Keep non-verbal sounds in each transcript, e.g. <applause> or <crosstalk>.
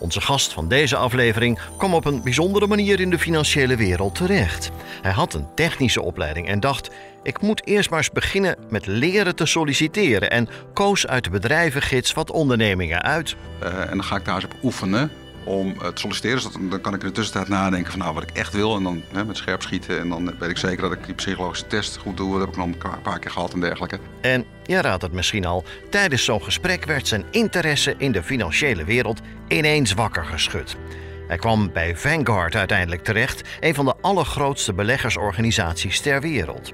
Onze gast van deze aflevering kwam op een bijzondere manier in de financiële wereld terecht. Hij had een technische opleiding en dacht: ik moet eerst maar eens beginnen met leren te solliciteren en koos uit de bedrijvengids wat ondernemingen uit. Uh, en dan ga ik daar eens op oefenen om te solliciteren. Dus dan kan ik in de tussentijd nadenken van nou, wat ik echt wil. En dan hè, met scherp schieten. En dan weet ik zeker dat ik die psychologische test goed doe. Dat heb ik nog een paar keer gehad en dergelijke. En je raadt het misschien al. Tijdens zo'n gesprek werd zijn interesse in de financiële wereld ineens wakker geschud. Hij kwam bij Vanguard uiteindelijk terecht, een van de allergrootste beleggersorganisaties ter wereld.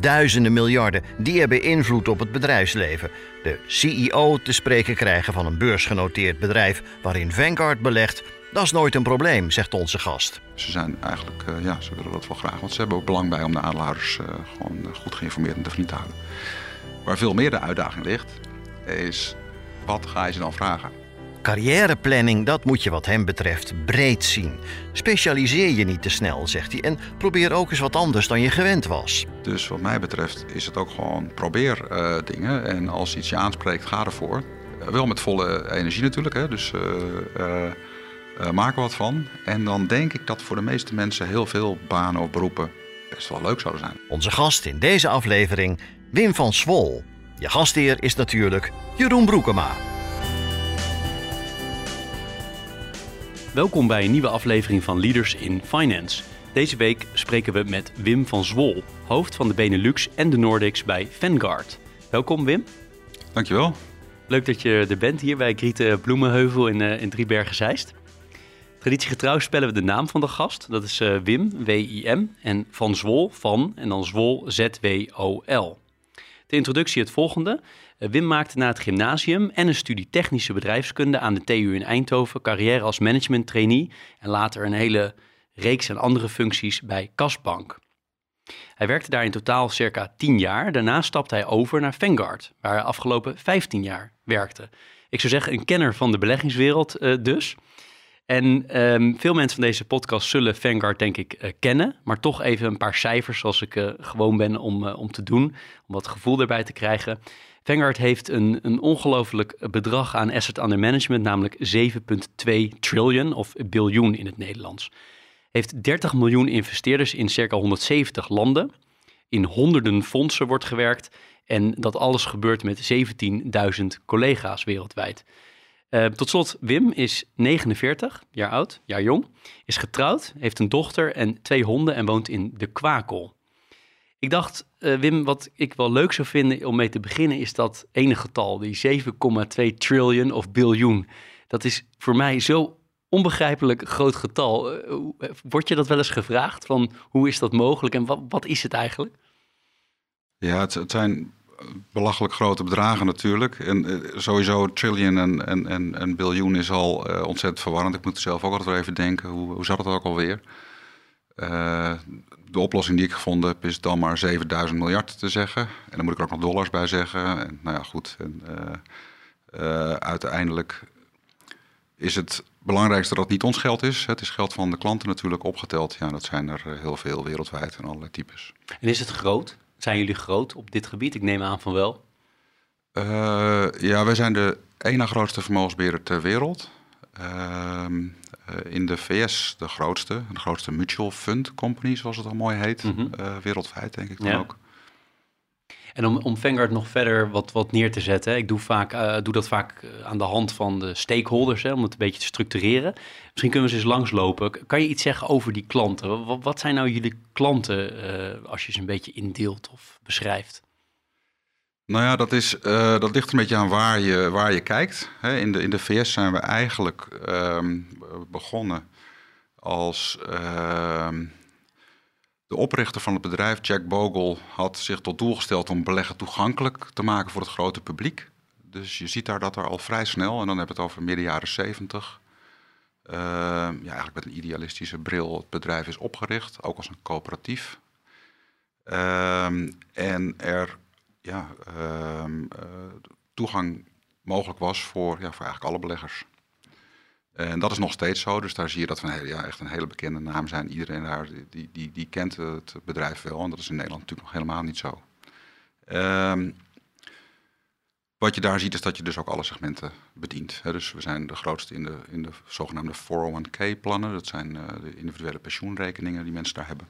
Duizenden miljarden die hebben invloed op het bedrijfsleven. De CEO te spreken krijgen van een beursgenoteerd bedrijf waarin Vanguard belegt, dat is nooit een probleem, zegt onze gast. Ze zijn eigenlijk, uh, ja, ze willen dat wel graag, want ze hebben ook belang bij om de aandeelhouders uh, gewoon uh, goed geïnformeerd en te vriend te houden. Waar veel meer de uitdaging ligt, is wat ga je ze dan vragen? Carrièreplanning, dat moet je wat hem betreft breed zien. Specialiseer je niet te snel, zegt hij, en probeer ook eens wat anders dan je gewend was. Dus wat mij betreft is het ook gewoon probeer uh, dingen. En als iets je aanspreekt, ga ervoor. Uh, wel met volle energie natuurlijk, hè? dus uh, maak er wat van. En dan denk ik dat voor de meeste mensen heel veel banen of beroepen best wel leuk zouden zijn. Onze gast in deze aflevering, Wim van Swol. Je gastheer is natuurlijk Jeroen Broekema. Welkom bij een nieuwe aflevering van Leaders in Finance. Deze week spreken we met Wim van Zwol, hoofd van de Benelux en de Nordics bij Vanguard. Welkom Wim. Dankjewel. Leuk dat je er bent hier bij Grieten Bloemenheuvel in, uh, in Driebergen-Zeist. Traditiegetrouw spellen we de naam van de gast. Dat is uh, Wim, W-I-M, en Van Zwol, van, en dan Zwol, Z-W-O-L. De introductie het volgende. Eh, Wim maakte na het gymnasium en een studie technische bedrijfskunde aan de TU in Eindhoven carrière als management trainee en later een hele reeks aan andere functies bij Kasbank. Hij werkte daar in totaal circa 10 jaar. Daarna stapte hij over naar Vanguard, waar hij afgelopen 15 jaar werkte. Ik zou zeggen een kenner van de beleggingswereld uh, dus. En um, veel mensen van deze podcast zullen Vanguard denk ik uh, kennen, maar toch even een paar cijfers zoals ik uh, gewoon ben om, om te doen, om wat gevoel erbij te krijgen. Vanguard heeft een, een ongelooflijk bedrag aan asset under management, namelijk 7,2 triljoen of biljoen in het Nederlands. Heeft 30 miljoen investeerders in circa 170 landen. In honderden fondsen wordt gewerkt en dat alles gebeurt met 17.000 collega's wereldwijd. Uh, tot slot, Wim is 49 jaar oud, jaar jong, is getrouwd, heeft een dochter en twee honden en woont in de Kwakel. Ik dacht, uh, Wim, wat ik wel leuk zou vinden om mee te beginnen, is dat ene getal, die 7,2 triljoen of biljoen. Dat is voor mij zo onbegrijpelijk groot getal. Uh, word je dat wel eens gevraagd van hoe is dat mogelijk en wat, wat is het eigenlijk? Ja, het, het zijn belachelijk grote bedragen natuurlijk. En sowieso trillion en, en, en, en biljoen is al ontzettend verwarrend. Ik moet er zelf ook altijd wel even denken, hoe, hoe zat het ook alweer? Uh, de oplossing die ik gevonden heb is dan maar 7000 miljard te zeggen. En dan moet ik er ook nog dollars bij zeggen. En, nou ja, goed. En, uiteindelijk is het belangrijkste dat het niet ons geld is. Het is geld van de klanten natuurlijk opgeteld. Ja, dat zijn er heel veel wereldwijd en allerlei types. En is het groot? Zijn jullie groot op dit gebied? Ik neem aan van wel. Ja, wij zijn de ene grootste vermogensbeheerder ter wereld. Uh, uh, in de VS de grootste, de grootste mutual fund company, zoals het al mooi heet. Mm -hmm. wereldwijd denk ik dan ja. ook. En om, om Vanguard nog verder wat, wat neer te zetten, ik doe, vaak, uh, doe dat vaak aan de hand van de stakeholders, hè, om het een beetje te structureren. Misschien kunnen we eens eens langslopen. Kan je iets zeggen over die klanten? Wat, wat zijn nou jullie klanten, uh, als je ze een beetje indeelt of beschrijft? Nou ja, dat, is, uh, dat ligt een beetje aan waar je, waar je kijkt. In, de, in de VS zijn we eigenlijk begonnen als de oprichter van het bedrijf, Jack Bogle, had zich tot doel gesteld om beleggen toegankelijk te maken voor het grote publiek. Dus je ziet daar dat er al vrij snel, en dan hebben we het over midden jaren 70, ja, eigenlijk met een idealistische bril het bedrijf is opgericht, ook als een coöperatief. Ehm, en er ja, ehm, toegang mogelijk was voor, ja, voor eigenlijk alle beleggers. En dat is nog steeds zo. Dus daar zie je dat we ja, echt een hele bekende naam zijn. Iedereen daar die, die, die kent het bedrijf wel. En dat is in Nederland natuurlijk nog helemaal niet zo. Um, wat je daar ziet is dat je dus ook alle segmenten bedient. dus we zijn de grootste in de, in de zogenaamde 401k-plannen. Dat zijn uh, de individuele pensioenrekeningen die mensen daar hebben.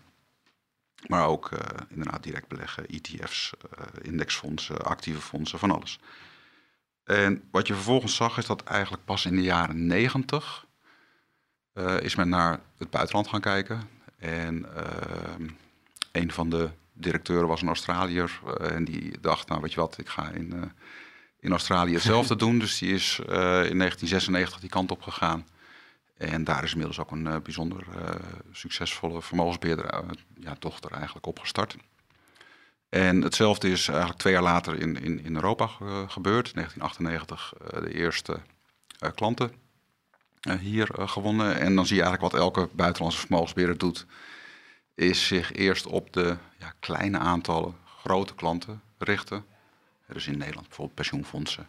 Maar ook uh, inderdaad direct beleggen, ETF's, uh, eh, indexfondsen, actieve fondsen, van alles. En wat je vervolgens zag is dat eigenlijk pas in de jaren negentig is men naar het buitenland gaan kijken. En een van de directeuren was een Australiër en die dacht, nou weet je wat, ik ga in in Australië hetzelfde <laughs> doen. Dus die is uh, in 1996 die kant op gegaan. En daar is inmiddels ook een uh, bijzonder uh, succesvolle vermogensbeheerder, ja, dochter eigenlijk opgestart. En hetzelfde is eigenlijk twee jaar later in, in, in Europa gebeurd. 1998 de eerste klanten hier gewonnen. En dan zie je eigenlijk wat elke buitenlandse vermogensbeheerder doet. Is zich eerst op de ja, kleine aantallen grote klanten richten. Dus in Nederland bijvoorbeeld pensioenfondsen,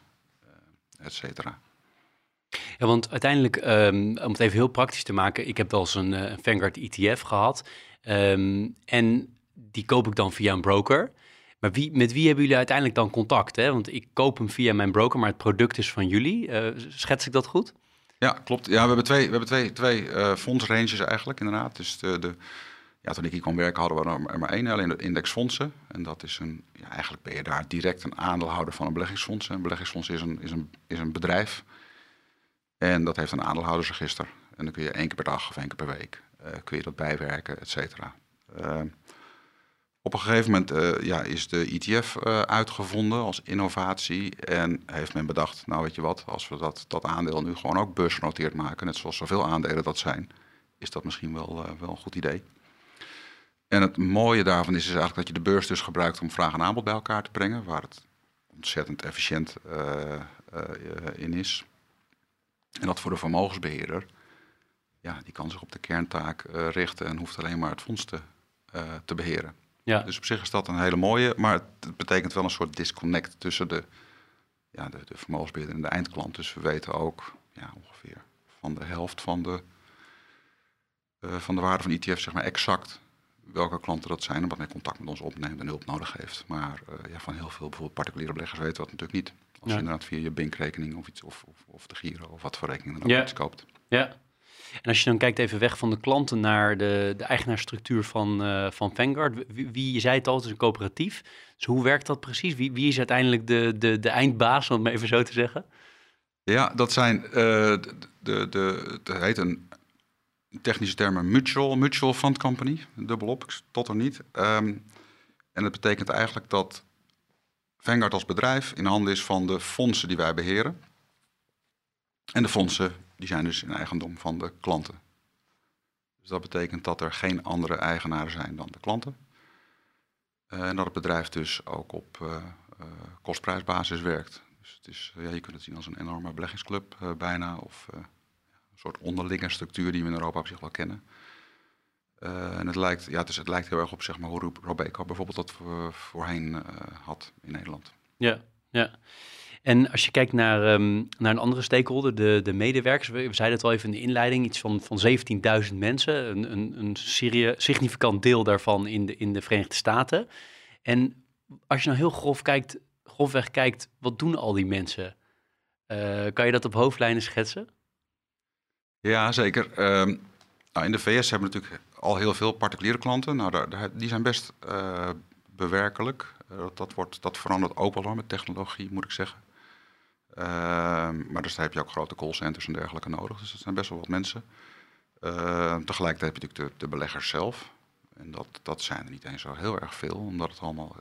et cetera. Ja, want uiteindelijk, um, om het even heel praktisch te maken, ik heb wel eens een uh, Vanguard ETF gehad. Um, en die koop ik dan via een broker. Maar wie, met wie hebben jullie uiteindelijk dan contact? Hè? Want ik koop hem via mijn broker, maar het product is van jullie. Uh, schets ik dat goed? Ja, klopt. Ja, we hebben twee, we hebben twee, twee uh, fondsranges eigenlijk, inderdaad. Dus de, de ja, toen ik hier kwam werken hadden we er maar één, alleen de indexfondsen. En dat is een, ja, eigenlijk ben je daar direct een aandeelhouder van een beleggingsfonds. Een beleggingsfonds is een, is een, is een bedrijf en dat heeft een aandeelhoudersregister. En dan kun je één keer per dag of één keer per week uh, kun je dat bijwerken, et cetera. Uh, op een gegeven moment uh, ja, is de ETF uitgevonden als innovatie. En heeft men bedacht, nou weet je wat, als we dat, dat aandeel nu gewoon ook beursgenoteerd maken, net zoals zoveel aandelen dat zijn, is dat misschien wel, wel een goed idee. En het mooie daarvan is, is eigenlijk dat je de beurs dus gebruikt om vraag en aanbod bij elkaar te brengen, waar het ontzettend efficiënt in is. En dat voor de vermogensbeheerder, ja, die kan zich op de kerntaak uh, richten en hoeft alleen maar het fonds te, te beheren. Ja. Dus op zich is dat een hele mooie, maar het, betekent wel een soort disconnect tussen de, ja, de, de vermogensbeheerder en de eindklant. Dus we weten ook ja, ongeveer van de helft van de, van de waarde van ETF, zeg maar exact welke klanten dat zijn en wat men contact met ons opneemt en hulp nodig heeft. Maar uh, ja, van heel veel bijvoorbeeld particuliere beleggers weten we dat natuurlijk niet. Als je inderdaad via je bankrekening of iets of, of, of de Giro of wat voor rekening dan ook iets koopt. Ja. En als je dan kijkt even weg van de klanten naar de, de eigenaarstructuur van, uh, van Vanguard. Wie, wie, je zei het al, het is een coöperatief. Dus hoe werkt dat precies? Wie, wie is uiteindelijk de, de, de eindbaas, om het maar even zo te zeggen? Ja, dat zijn, uh, de, de, de, heet een technische termen mutual, mutual fund company, dubbelop, tot er niet. Ehm, en dat betekent eigenlijk dat Vanguard als bedrijf in handen is van de fondsen die wij beheren. En de fondsen die zijn dus in eigendom van de klanten. Dus dat betekent dat er geen andere eigenaren zijn dan de klanten. Uh, en dat het bedrijf dus ook op uh, uh, kostprijsbasis werkt. Dus het is, ja, je kunt het zien als een enorme beleggingsclub bijna. Of soort onderlinge structuur die we in Europa op zich wel kennen. Uh, en het lijkt, ja, het, is, het lijkt heel erg op zeg maar, hoe Robeco bijvoorbeeld dat voorheen uh, had in Nederland. Ja, ja. En als je kijkt naar, um, naar een andere stakeholder, de, de medewerkers, we, we zeiden het al even in de inleiding, iets van, van 17.000 mensen, een, een, een serie, significant deel daarvan in de, in de Verenigde Staten. En als je nou heel grof kijkt, grofweg kijkt, wat doen al die mensen? Uh, kan je dat op hoofdlijnen schetsen? Ja, zeker. Ehm, nou, in de VS hebben we natuurlijk al heel veel particuliere klanten. Nou, daar, die zijn best uh, bewerkelijk. Uh, dat, wordt, dat verandert ook wel hoor, met technologie, moet ik zeggen. Ehm, maar dus daar heb je ook grote callcenters en dergelijke nodig. Dus dat zijn best wel wat mensen. Ehm, tegelijkertijd heb je natuurlijk de, de, beleggers zelf. En dat, dat zijn er niet eens zo heel erg veel, omdat het allemaal...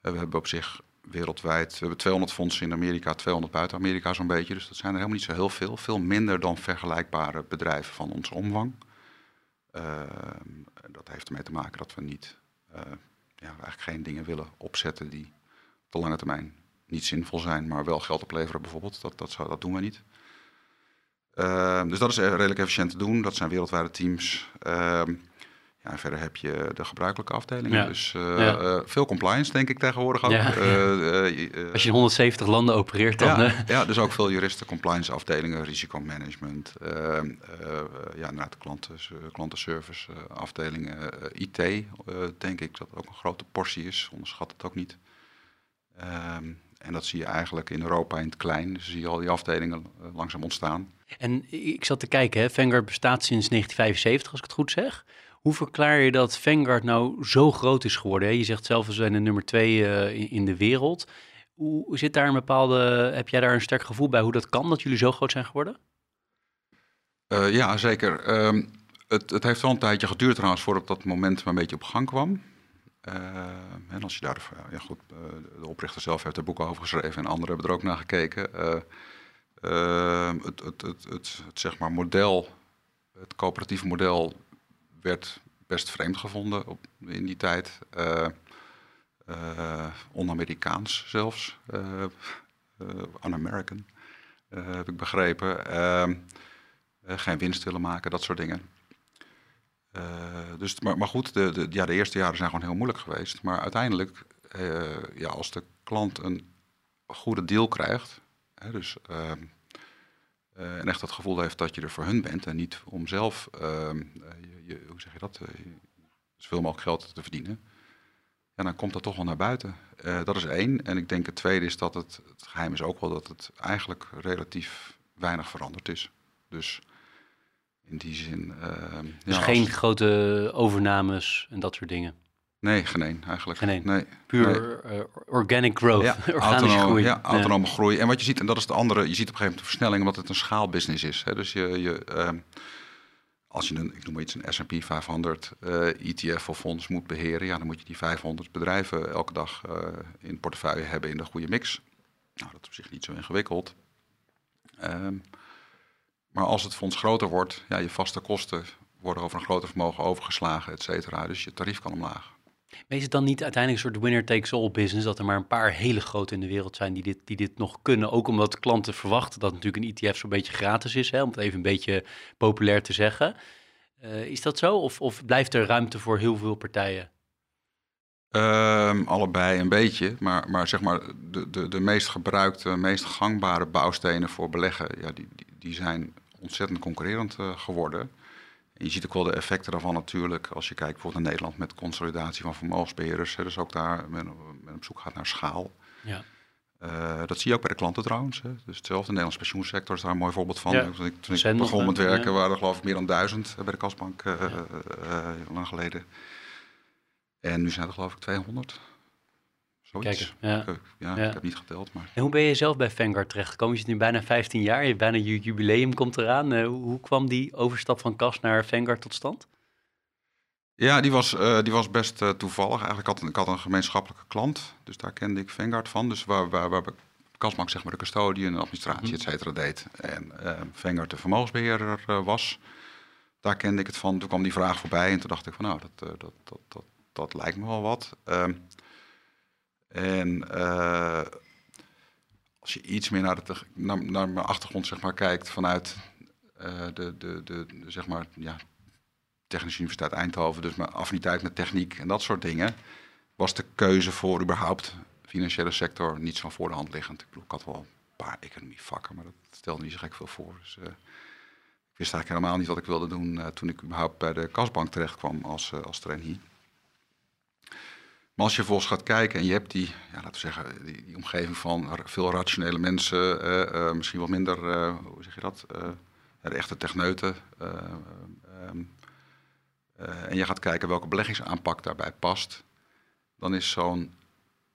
we hebben op zich wereldwijd. We hebben 200 fondsen in Amerika, 200 buiten Amerika zo'n beetje. Dus dat zijn er helemaal niet zo heel veel. Veel minder dan vergelijkbare bedrijven van onze omvang. Uh, dat heeft ermee te maken dat we niet, uh, ja, eigenlijk geen dingen willen opzetten die op de lange termijn niet zinvol zijn, maar wel geld opleveren bijvoorbeeld. Dat, dat, dat doen we niet. Ehm, dus dat is redelijk efficiënt te doen. Dat zijn wereldwijde teams. Ja, en verder heb je de gebruikelijke afdelingen. Ja. Dus eh, Ja. eh, veel compliance, denk ik tegenwoordig ook. Ja. Eh, Als je in 170 landen opereert, dan... ja, dus ook veel juristen, compliance afdelingen, risicomanagement. ehm, eh, eh, ja, inderdaad, klanten, klantenservice afdelingen. IT, denk ik dat ook een grote portie is. Onderschat het ook niet. Ehm, en dat zie je eigenlijk in Europa in het klein. Dus zie je al die afdelingen langzaam ontstaan. En ik zat te kijken, hè, Vanguard bestaat sinds 1975, als ik het goed zeg. Hoe verklaar je dat Vanguard nou zo groot is geworden? Je zegt zelf, we zijn de nummer twee eh, in, de wereld. Hoe zit daar een bepaalde, heb jij daar een sterk gevoel bij hoe dat kan, dat jullie zo groot zijn geworden? Eh, ja, zeker. Ehm, het, het heeft wel een tijdje geduurd trouwens voordat dat moment een beetje op gang kwam. Eh, en als je daar, ja goed, de oprichter zelf heeft er boeken over geschreven en anderen hebben er ook naar gekeken. Eh, ehm, het, het, het, het, het, zeg maar model, het coöperatieve model werd best vreemd gevonden op, in die tijd. Eh, eh, On-Amerikaans zelfs, eh, Un-American, heb ik begrepen. Ehm, eh, geen winst willen maken, dat soort dingen. Dus, maar, maar goed, de, de, ja, de eerste jaren zijn gewoon heel moeilijk geweest. Maar uiteindelijk, ja, als de klant een goede deal krijgt, hè, dus, ehm, eh, en echt het gevoel heeft dat je er voor hun bent en niet om zelf, eh, je, hoe zeg je dat, eh, zoveel mogelijk geld te verdienen, ja, dan komt dat toch wel naar buiten. Eh, dat is één. En ik denk het tweede is dat het, het geheim is ook wel dat het eigenlijk relatief weinig veranderd is. Dus in die zin. ehm, Dus ja, geen grote overnames en dat soort dingen. nee, geen één eigenlijk. Geen één. Nee. Puur organic growth, Ja, <laughs> organische autonome, groei. Ja, autonome groei. En wat je ziet, en dat is het andere, je ziet op een gegeven moment de versnelling, omdat het een schaalbusiness is. Hè. Dus je, je, ehm, als je een, ik noem maar iets, een S&P 500 eh, ETF of fonds moet beheren, ja, dan moet je die 500 bedrijven elke dag eh, in portefeuille hebben in de goede mix. Nou, dat is op zich niet zo ingewikkeld. Ehm, maar als het fonds groter wordt, ja, je vaste kosten worden over een groter vermogen overgeslagen, et cetera. Dus je tarief kan omlaag. Is het dan niet uiteindelijk een soort winner-takes-all business, dat er maar een paar hele grote in de wereld zijn die dit, die dit nog kunnen? Ook omdat klanten verwachten dat natuurlijk een ETF zo'n beetje gratis is, hè, om het even een beetje populair te zeggen. Eh, is dat zo? Of, of blijft er ruimte voor heel veel partijen? Ehm, allebei een beetje, maar, maar zeg maar de, de, de meest gebruikte, meest gangbare bouwstenen voor beleggen, ja, die, die, die zijn ontzettend concurrerend eh, geworden. En je ziet ook wel de effecten daarvan natuurlijk als je kijkt bijvoorbeeld naar Nederland met consolidatie van vermogensbeheerders. Hè, dus ook daar men, men op zoek gaat naar schaal. Ja. Eh, dat zie je ook bij de klanten trouwens. Hè. Dus hetzelfde, de Nederlandse pensioensector is daar een mooi voorbeeld van. Ja. Toen ik, toen ik begon met werken Ja. waren er geloof ik meer dan duizend bij de kasbank eh, Ja. eh, eh, lang geleden. En nu zijn er geloof ik 200. Zoiets. Kijk, ja. Ik, ja, Ja. ik heb niet geteld, maar... En hoe ben je zelf bij Vanguard terechtgekomen? Je zit nu bijna 15 jaar, je bijna je jubileum komt eraan. Eh, hoe, hoe kwam die overstap van Kas naar Vanguard tot stand? Ja, die was, eh, die was best eh, toevallig. Eigenlijk had ik had een gemeenschappelijke klant, dus daar kende ik Vanguard van. Dus waar, waar, waar Kasbank zeg maar de custodie en de administratie, Mhm. et cetera, deed. En Vanguard de vermogensbeheerder eh, was. Daar kende ik het van. Toen kwam die vraag voorbij en toen dacht ik van nou, dat, dat, dat, dat, dat lijkt me wel wat. Ehm, en eh, als je iets meer naar, de, naar, naar mijn achtergrond zeg maar, kijkt vanuit eh, de, de, de, zeg maar, ja, Technische Universiteit Eindhoven, dus mijn affiniteit met techniek en dat soort dingen, was de keuze voor überhaupt financiële sector niet zo voor de hand liggend. Ik bedoel, ik had wel een paar economievakken, maar dat stelde niet zo gek veel voor. Dus, eh, ik wist eigenlijk helemaal niet wat ik wilde doen toen ik überhaupt bij de kasbank terecht kwam als, eh, als trainee. Maar als je vervolgens gaat kijken en je hebt die, ja, laten we zeggen, die, omgeving van veel rationele mensen, eh, eh, misschien wat minder, eh, hoe zeg je dat, de echte techneuten. eh, ehm, eh, en je gaat kijken welke beleggingsaanpak daarbij past, dan is zo'n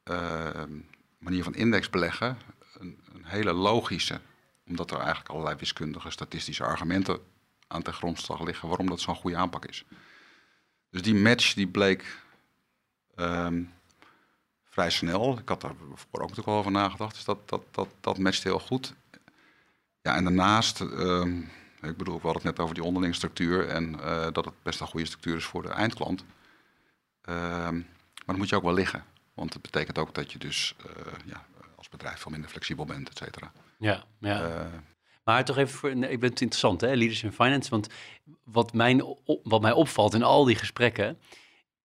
eh, manier van indexbeleggen een, een hele logische. Omdat er eigenlijk allerlei wiskundige, statistische argumenten aan ten grondslag liggen waarom dat zo'n goede aanpak is. Dus die match die bleek ehm, vrij snel. Ik had daar voor ook natuurlijk wel over nagedacht. Dus dat, dat, dat, dat matcht heel goed. Ja, en daarnaast, ehm, ik bedoel, we hadden het net over die onderlinge structuur en eh, dat het best een goede structuur is voor de eindklant. Ehm, maar dat moet je ook wel liggen. Want het betekent ook dat je dus eh, ja, als bedrijf veel minder flexibel bent, et cetera. Ja, ja. Eh, Maar toch even, voor, nee, ik ben het interessant, hè, Leaders in Finance. Want wat, mijn, op- wat mij opvalt in al die gesprekken,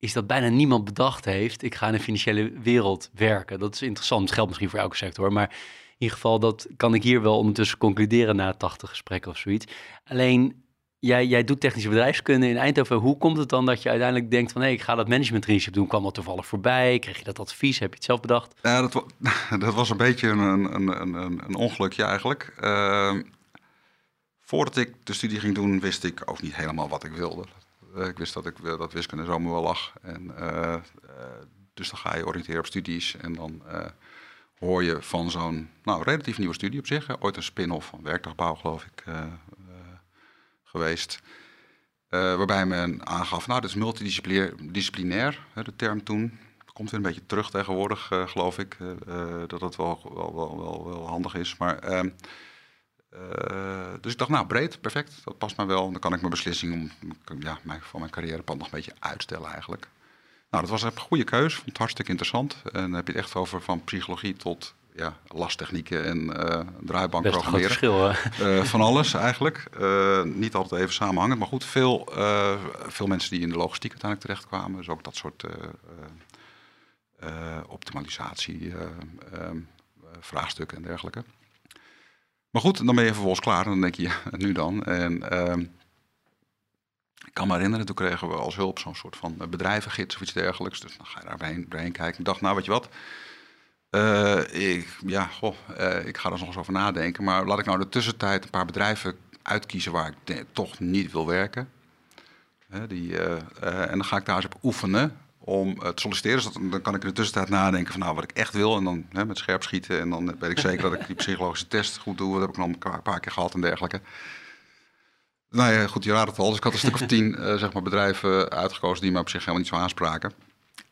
is dat bijna niemand bedacht heeft, ik ga in de financiële wereld werken. Dat is interessant, het geldt misschien voor elke sector, maar in ieder geval, dat kan ik hier wel ondertussen concluderen na 80 gesprekken of zoiets. Alleen, jij, jij doet technische bedrijfskunde in Eindhoven. Hoe komt het dan dat je uiteindelijk denkt van, hé, ik ga dat management traineeship doen? Kwam dat toevallig voorbij? Kreeg je dat advies? Heb je het zelf bedacht? Ja, dat, <laughs> dat was een beetje een, een, een, een, een ongelukje eigenlijk. Ehm, voordat ik de studie ging doen, wist ik ook niet helemaal wat ik wilde. Eh, ik wist dat, ik, eh, dat wiskunde zomaar wel lag. En, eh, dus dan ga je oriënteren op studies en dan hoor je van zo'n nou, relatief nieuwe studie op zich. Ooit een spin-off van werkdagbouw, geloof ik, geweest. Waarbij men aangaf, nou, dat is multidisciplinair, de term toen. Komt weer een beetje terug tegenwoordig, geloof ik, dat dat wel, wel, wel, wel, wel handig is. Maar, eh, dus ik dacht, nou, breed, perfect, dat past mij wel. Dan kan ik mijn beslissing om, ja, mijn, van mijn carrièrepad nog een beetje uitstellen eigenlijk. Nou, dat was een goede keus, vond het hartstikke interessant. En dan heb je het echt over van psychologie tot ja, lastechnieken en eh draaibank Best programmeren. verschil. hè? Eh, van alles eigenlijk. Niet altijd even samenhangend, maar goed, veel, veel mensen die in de logistiek uiteindelijk terechtkwamen. Dus ook dat soort optimalisatie, vraagstukken en dergelijke. Maar goed, dan ben je vervolgens klaar en dan denk je, ja, nu dan. En ehm, ik kan me herinneren, toen kregen we als hulp zo'n soort van eh, bedrijvengids of iets dergelijks. Dus dan ga je daar doorheen, kijken. Ik dacht, nou weet je wat, eh, ik, ja, eh, ik ga er nog eens over nadenken. Maar laat ik nou de tussentijd een paar bedrijven uitkiezen waar ik toch niet wil werken. Die, en dan ga ik daar eens op oefenen om eh, te solliciteren. Dus dat- dan kan ik in de tussentijd nadenken van nou, wat ik echt wil. En dan hè, met scherp schieten. En dan weet ik <laughs> zeker dat ik die psychologische test goed doe. Dat heb ik nog een paar- keer gehad en dergelijke. Nou ja, goed, je raadt het al. Dus ik had een stuk of tien <laughs> eh, zeg maar bedrijven uitgekozen die me op zich helemaal niet zo aanspraken.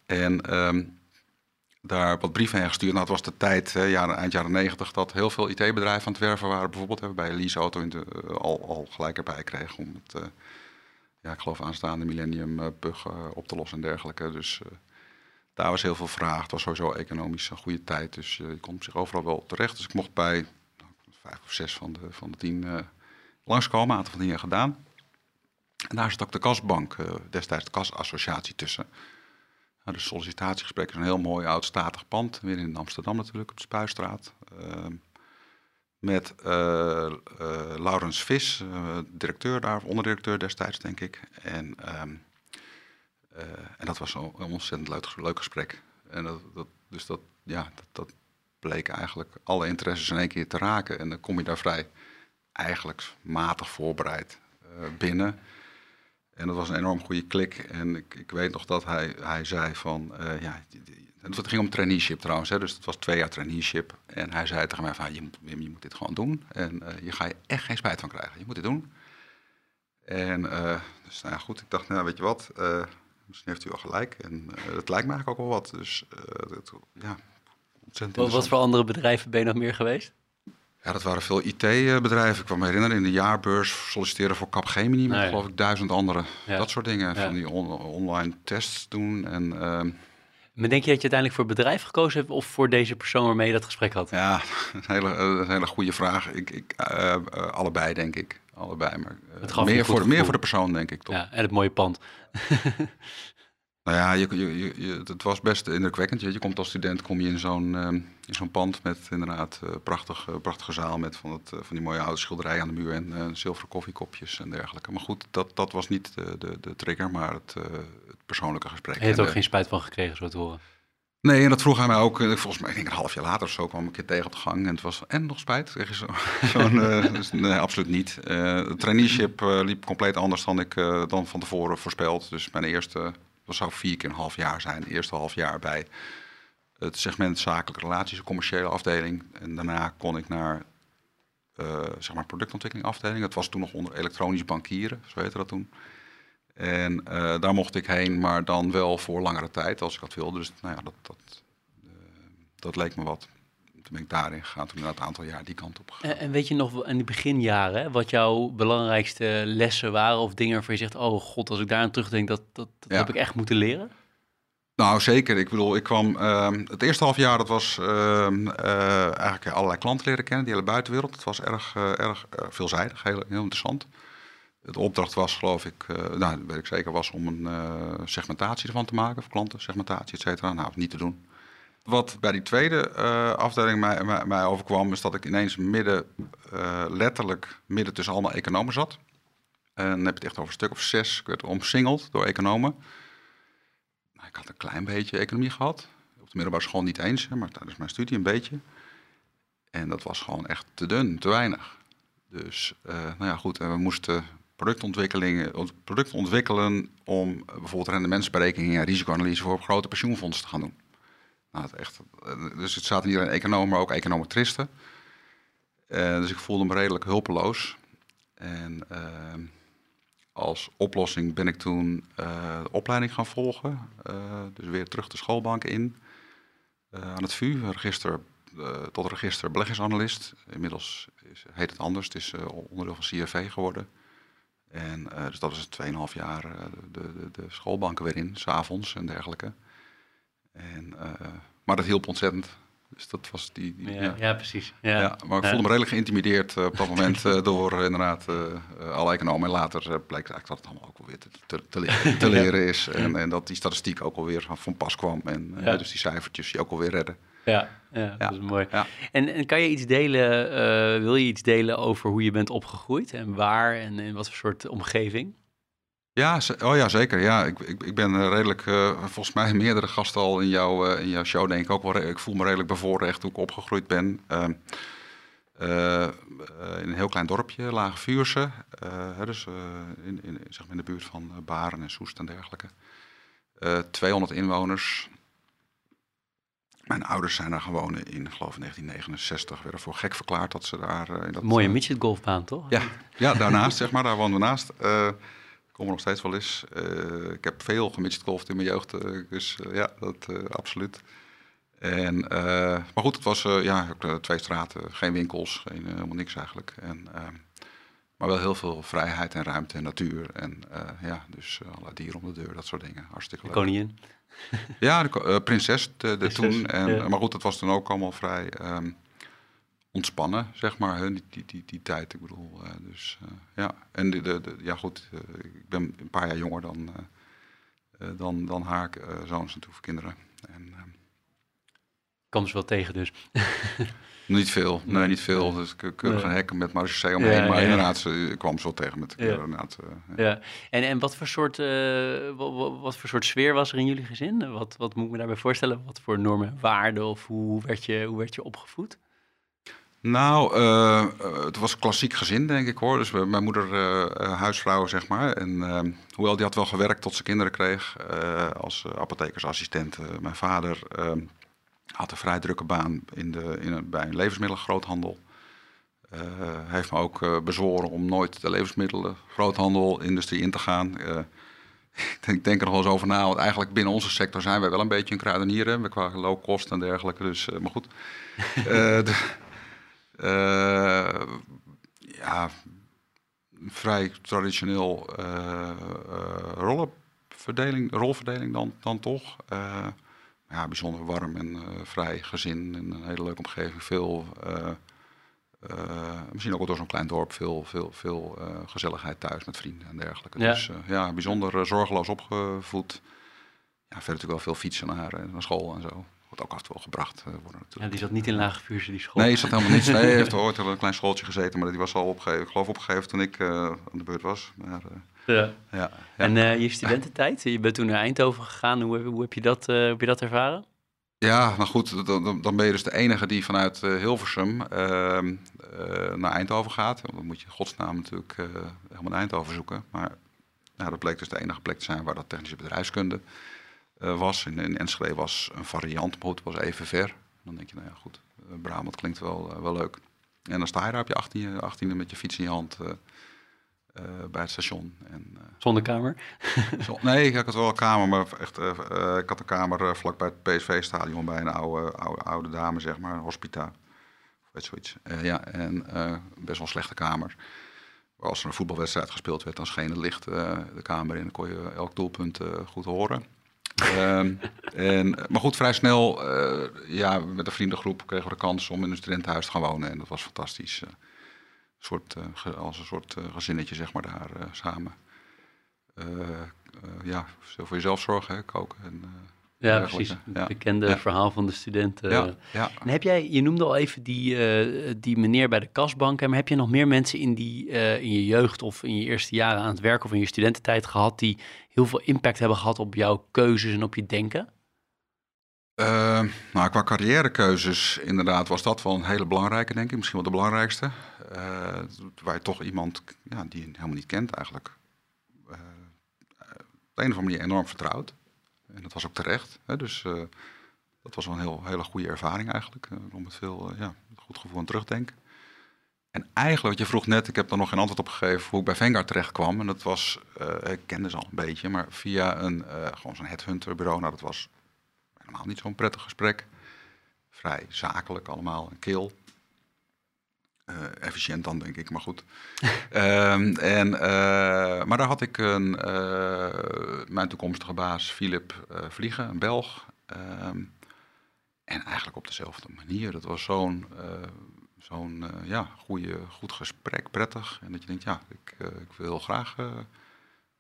En ehm, daar wat brieven heen gestuurd. Nou, het was de tijd, hè, jaren, eind jaren negentig, dat heel veel IT-bedrijven aan het werven waren. Bijvoorbeeld hebben bij Lease Auto in de, eh, al, al gelijk erbij kregen om het, ja, ik geloof aanstaande millennium eh, bug eh, op te lossen en dergelijke. Dus eh, daar was heel veel vraag. Het was sowieso economisch een goede tijd, dus eh, je kon op zich overal wel terecht. Dus ik mocht bij nou, vijf of zes van de, van de tien eh, langskomen, een aantal van die gedaan. En daar zat ook de kasbank, eh, destijds de kasassociatie tussen. Nou, de sollicitatiegesprek is een heel mooi oud statig pand, weer in Amsterdam natuurlijk, op de Spuistraat. Ehm, met eh, eh, Laurens Vis, eh, directeur daar, onderdirecteur destijds, denk ik. En, ehm, eh, en dat was een ontzettend leuk, gesprek. En dat, dat, dus dat, ja, dat, dat bleek eigenlijk alle interesses in één keer te raken. En dan kom je daar vrij eigenlijk matig voorbereid binnen. En dat was een enorm goede klik. En ik, ik weet nog dat hij, hij zei van... ja, het ging om traineeship trouwens. Hè, dus het was twee jaar traineeship. En hij zei tegen mij van... Je moet, Wim, je moet dit gewoon doen. En eh, je ga je echt geen spijt van krijgen. Je moet dit doen. En eh, dus nou ja, goed. Ik dacht, nou weet je wat... eh, misschien heeft u wel gelijk. En eh het lijkt me eigenlijk ook wel wat. Dus eh, dat, ja, ontzettend Wat, voor andere bedrijven ben je nog meer geweest? Ja, dat waren veel IT-bedrijven. Ik kan me herinneren, in de jaarbeurs solliciteren voor Capgemini met Nou ja. geloof ik duizend andere. Ja. Dat soort dingen. Ja. Van die on- online tests doen. En ehm, Maar denk je dat je uiteindelijk voor bedrijf gekozen hebt of voor deze persoon waarmee je dat gesprek had? ja, <laughs> een hele, een hele goede vraag. Ik, ik, eh, eh, allebei, denk ik. Allebei. Maar, eh, Het gaf meer, voor, meer voor de persoon, denk ik. Toch? Ja, en het mooie pand. <laughs> Nou ja, je, je, je, je- het was best indrukwekkend. Je, je komt als student kom je in zo'n ehm, in zo'n pand met inderdaad eh, prachtig, eh, prachtige zaal met van, het, eh, van die mooie oude schilderijen aan de muur en zilveren koffiekopjes en dergelijke. Maar goed, dat, dat was niet de, de, de trigger, maar het, het persoonlijke gesprek. Je hebt ook de- geen spijt van gekregen, zo te horen. Nee, en dat vroeg hij mij ook. Volgens mij, ik denk een half jaar later of zo, kwam ik een keer tegen op de gang. En het was, en nog spijt? Zeg je zo. <laughs> Zo'n, dus nee, absoluut niet. Eh het traineeship liep compleet anders dan ik dan van tevoren voorspeld. Dus mijn eerste, dat zou vier keer een half jaar zijn. Eerste half jaar bij het segment zakelijke relaties, de commerciële afdeling. En daarna kon ik naar, eh, zeg maar, productontwikkeling afdeling. Dat was toen nog onder elektronisch bankieren, zo heette dat toen. En eh, daar mocht ik heen, maar dan wel voor langere tijd als ik dat wilde. Dus nou ja, dat, dat, eh, dat leek me wat. Toen ben ik daarin gegaan, toen inderdaad een aantal jaar die kant op gegaan. En, weet je nog in die beginjaren wat jouw belangrijkste lessen waren of dingen waarvan je zegt, oh god, als ik daar aan terugdenk, dat, dat, dat Ja. heb ik echt moeten leren? Nou, zeker. Ik bedoel, ik kwam ehm, het eerste half jaar, dat was ehm, eh, eigenlijk allerlei klanten leren kennen, die hele buitenwereld. Het was erg, eh, erg eh, veelzijdig, heel, heel interessant. De opdracht was, geloof ik, nou, dat weet ik zeker, was om een segmentatie ervan te maken, voor klanten, segmentatie, et cetera. Nou, niet te doen. Wat bij die tweede eh, afdeling mij, mij, overkwam, is dat ik ineens midden, eh, letterlijk midden tussen allemaal economen zat. En dan heb je het echt over een stuk of zes. Ik werd omsingeld door economen. Nou, ik had een klein beetje economie gehad. Op de middelbare school niet eens, maar tijdens mijn studie een beetje. En dat was gewoon echt te dun, te weinig. Dus, eh, nou ja, goed. En we moesten productontwikkelingen, ont- product ontwikkelen om bijvoorbeeld rendementsberekeningen en risicoanalyse voor grote pensioenfondsen te gaan doen. Nou, het echt, eh, dus het zaten niet alleen economen, maar ook econometristen. Eh, dus ik voelde me redelijk hulpeloos. En ehm, als oplossing ben ik toen eh, de opleiding gaan volgen. Eh, dus weer terug de schoolbank in. eh, aan het VU, register, eh, tot register beleggingsanalist. Inmiddels is, heet het anders. Het is eh, onderdeel van CFV geworden. En eh, dus dat het 2,5 jaar eh, de, de, de schoolbanken weer in, s'avonds en dergelijke. En, eh, maar dat hielp ontzettend. Dus dat was die. die- Ja, ja. ja, precies. Ja. Ja, maar ik voelde me redelijk geïntimideerd eh, op dat moment eh, door inderdaad alle economen. En later bleek eigenlijk dat het allemaal ook alweer te, te, te, leren, te <laughs> leren is. En, en dat die statistiek ook alweer van, pas kwam. En dus die cijfertjes die ook alweer redden. Ja, ja, dat is mooi. En, en kan je iets delen, wil je iets delen over hoe je bent opgegroeid en waar en in wat voor soort omgeving? Ja, oh ja, zeker. Ja, ik, ik, ik ben eh, redelijk, eh, volgens mij <laughs> meerdere gasten al in, jouw eh, in jouw show, denk ik ook wel. Ik voel me redelijk bevoorrecht hoe ik opgegroeid ben. Ehm, eh, eh, in een heel klein dorpje, Lage Vuurse. dus in, in, zeg maar in de buurt van Baren en Soest en dergelijke. Eh 200 inwoners. Mijn ouders zijn daar gewonnen in, geloof ik, 1969. Werden voor gek verklaard dat ze daar... in dat, Mooie midgetgolfbaan, toch? ja, ja, daarnaast, zeg maar, daar woonden we naast. Kom er nog steeds wel eens. Eh, ik heb veel gemidget golfd in mijn jeugd, eh, dus eh, ja, dat absoluut. En, maar goed, het was ja, twee straten, geen winkels, geen, helemaal niks eigenlijk. En, ehm, maar wel heel veel vrijheid en ruimte en natuur. En ja, dus allerlei dieren om de deur, dat soort dingen. Hartstikke De leuk. koningin. Ja, de prinses de, de Prinses, toen. En, ja. Maar goed, het was dan ook allemaal vrij ehm, ontspannen, zeg maar, hè, die, die, die, die tijd. Ik bedoel, eh, dus eh, ja. En de, de, de- ja, goed, eh, ik ben een paar jaar jonger dan, dan, dan haar zoons en toe kinderen. En, Kwam ze wel tegen dus. <laughs> niet veel, nee, niet veel. Dus ik keurig een hekken met Marseille omheen. Ja, maar ja. inderdaad, ze, kwam zo tegen met de kinderen. Inderdaad, ja. Ja. En, en wat, voor soort, eh, wa- wa- wat, voor soort sfeer was er in jullie gezin? Wat, wat moet ik me daarbij voorstellen? Wat voor normen en waarden of hoe werd je, hoe werd je opgevoed? Nou, eh, eh, het was klassiek gezin, denk ik hoor. Dus mijn moeder eh, huisvrouw, zeg maar. En ehm, hoewel die had wel gewerkt tot ze kinderen kreeg als apothekersassistent. Mijn vader ehm, had een vrij drukke baan in de, in een, bij een levensmiddelengroothandel. Hij heeft me ook bezworen om nooit de levensmiddelengroothandelindustrie in te gaan. <laughs> Ik denk, er nog wel eens over na, want eigenlijk binnen onze sector zijn wij wel een beetje een kruidenier. hè. We qua low cost en dergelijke, dus, maar goed. <laughs> Eh, ja, vrij traditioneel eh, eh, rollenverdeling, rolverdeling dan, dan toch. Ja, bijzonder warm en vrij gezin in een hele leuke omgeving. Veel, misschien ook wel door zo'n klein dorp, veel, veel, veel gezelligheid thuis met vrienden en dergelijke. Ja. Dus ja, bijzonder zorgeloos opgevoed. Ja, verder natuurlijk wel veel fietsen naar, naar school en zo. Wordt ook af en toe wel gebracht eh, worden natuurlijk. Ja, die zat niet in Lage Vuurse, die school. Nee, is dat helemaal niet. Nee, hij heeft <laughs> ooit een klein schooltje gezeten, maar die was al opgegeven, ik geloof opgegeven toen ik eh, aan de beurt was. Maar, eh, Ja. ja, ja. En eh, je studententijd, je bent toen naar Eindhoven gegaan. Hoe, hoe heb, je dat, eh, heb je dat ervaren? ja, nou goed, dan, dan- ben je dus de enige die vanuit Hilversum ehm, eh, naar Eindhoven gaat. Dan moet je godsnaam natuurlijk eh, helemaal naar Eindhoven zoeken. Maar nou, dat bleek dus de enige plek te zijn waar dat technische bedrijfskunde was. In, in Enschede was een variant, maar het was even ver. Dan denk je, nou ja, goed, eh, Brabant klinkt wel, eh, wel leuk. En dan sta je daar op je 18e, 18e met je fiets in je hand eh, eh, bij het station. En, eh, Zonder kamer? <laughs> zo- nee, ik had wel een kamer, maar echt, eh, eh, ik had een kamer eh, vlakbij het PSV-stadion bij een oude, oude, oude dame, zeg maar, een hospita. Weet zoiets. Eh, ja, en eh, best wel een slechte kamer. Als er een voetbalwedstrijd gespeeld werd, dan scheen het licht eh, de kamer in. Dan kon je elk doelpunt eh, goed horen. Ehm, en, maar goed, vrij snel, uh, ja, met een vriendengroep kregen we de kans om in een studentenhuis te gaan wonen. En dat was fantastisch. Uh, soort, uh, als een soort gezinnetje, zeg maar, daar samen. ja, voor jezelf zorgen, koken en ja, precies. Het bekende verhaal van de studenten. Ja. En heb jij, je noemde al even die, uh, die meneer bij de kasbank, maar heb je nog meer mensen in, die, uh, in je jeugd of in je eerste jaren aan het werk of in je studententijd gehad die heel veel impact hebben gehad op jouw keuzes en op je denken? Uh, nou, qua carrièrekeuzes inderdaad was dat wel een hele belangrijke, denk ik. Misschien wel de belangrijkste. waar je toch iemand ja, die je helemaal niet kent eigenlijk op de een of andere manier enorm vertrouwt. En dat was ook terecht. Hè? Dus uh, dat was wel een heel, hele goede ervaring eigenlijk. Uh, om het veel, uh, ja, goed gevoel aan terugdenken. En eigenlijk, wat je vroeg net, ik heb er nog geen antwoord op gegeven hoe ik bij Vanguard terecht kwam. En dat was, ik kende ze al een beetje, maar via een, gewoon zo'n headhunter bureau. Nou, dat was helemaal niet zo'n prettig gesprek. Vrij zakelijk allemaal, een kil. Uh, efficiënt dan, denk ik, maar goed. um, <laughs> en, uh, maar daar had ik een, uh, mijn toekomstige baas, Philip Vliegen, een Belg. Um, en eigenlijk op dezelfde manier. Dat was zo'n zo'n ja, goede, goed gesprek, prettig. En dat je denkt, ja, ik, ik wil graag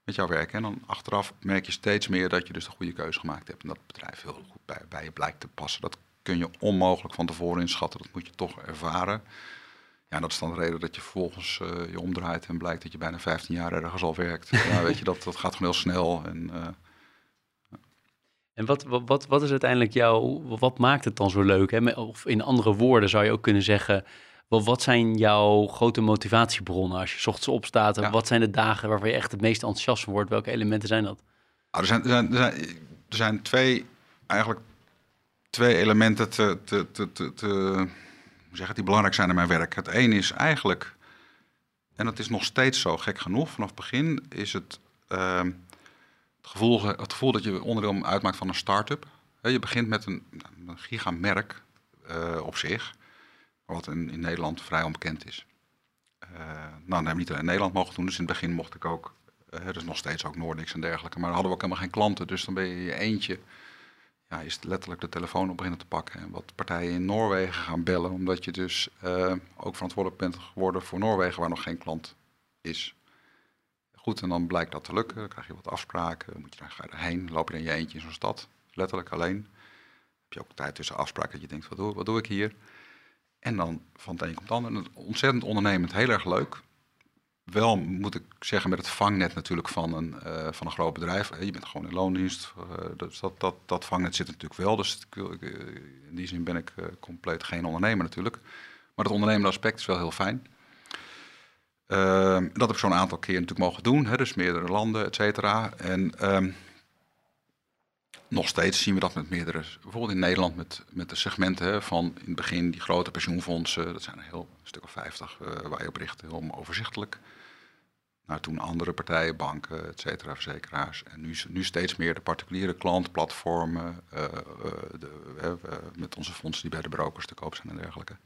met jou werken. En dan achteraf merk je steeds meer dat je dus de goede keuze gemaakt hebt. En dat het bedrijf heel goed bij, bij je blijkt te passen. Dat kun je onmogelijk van tevoren inschatten. Dat moet je toch ervaren. Ja, dat is dan de reden dat je vervolgens uh, je omdraait en blijkt dat je bijna 15 jaar ergens al werkt. <laughs> ja, weet je, dat, dat gaat gewoon heel snel. En, uh, en wat, wat, wat is uiteindelijk jouw, wat maakt het dan zo leuk? Hè? Of in andere woorden zou je ook kunnen zeggen, wat, wat zijn jouw grote motivatiebronnen als je ochtends opstaat? Ja. Wat zijn de dagen waarvan je echt het meest enthousiast van wordt? Welke elementen zijn dat? Nou, er, zijn, er, zijn, er, zijn, er zijn twee, eigenlijk twee elementen te, te, te, te, te hoe zeg het, die belangrijk zijn in mijn werk. Het een is eigenlijk, en dat is nog steeds zo gek genoeg, vanaf het begin is het, uh, het, gevoel, het gevoel dat je onderdeel uitmaakt van een start-up. Je begint met een, gigamerk uh, op zich, wat in, in, Nederland vrij onbekend is. Uh, nou, dat hebben we niet in Nederland mogen doen, dus in het begin mocht ik ook, uh, er is nog steeds ook Noordix en dergelijke, maar hadden we ook helemaal geen klanten, dus dan ben je je eentje ja, is letterlijk de telefoon op beginnen te pakken. En wat partijen in Noorwegen gaan bellen, omdat je dus uh, ook verantwoordelijk bent geworden voor Noorwegen, waar nog geen klant is. Goed, en dan blijkt dat te lukken. Dan krijg je wat afspraken. Moet je daar, ga je erheen, loop je in je eentje in zo'n stad, letterlijk alleen. Heb je ook tijd tussen afspraken dat je denkt, wat doe, wat doe ik hier? En dan van het een komt het ander. Ontzettend ondernemend, heel erg leuk wel, moet ik zeggen, met het vangnet natuurlijk van een, uh, van een groot bedrijf. Je bent gewoon in loondienst. Uh, dus dat, dat, dat vangnet zit natuurlijk wel. Dus ik, in die zin ben ik compleet geen ondernemer natuurlijk. Maar het ondernemende aspect is wel heel fijn. Ehm, dat heb ik zo'n aantal keer natuurlijk mogen doen. Hè, dus meerdere landen, et cetera. En um, nog steeds zien we dat met meerdere, bijvoorbeeld in Nederland met, met de segmenten van in het begin die grote pensioenfondsen, dat zijn er heel een stuk of vijftig uh, waar je op richt, heel overzichtelijk naar toen andere partijen, banken, et cetera, verzekeraars. En nu, nu steeds meer de particuliere klantplatformen, uh, de, met onze fondsen die bij de brokers te koop zijn en dergelijke.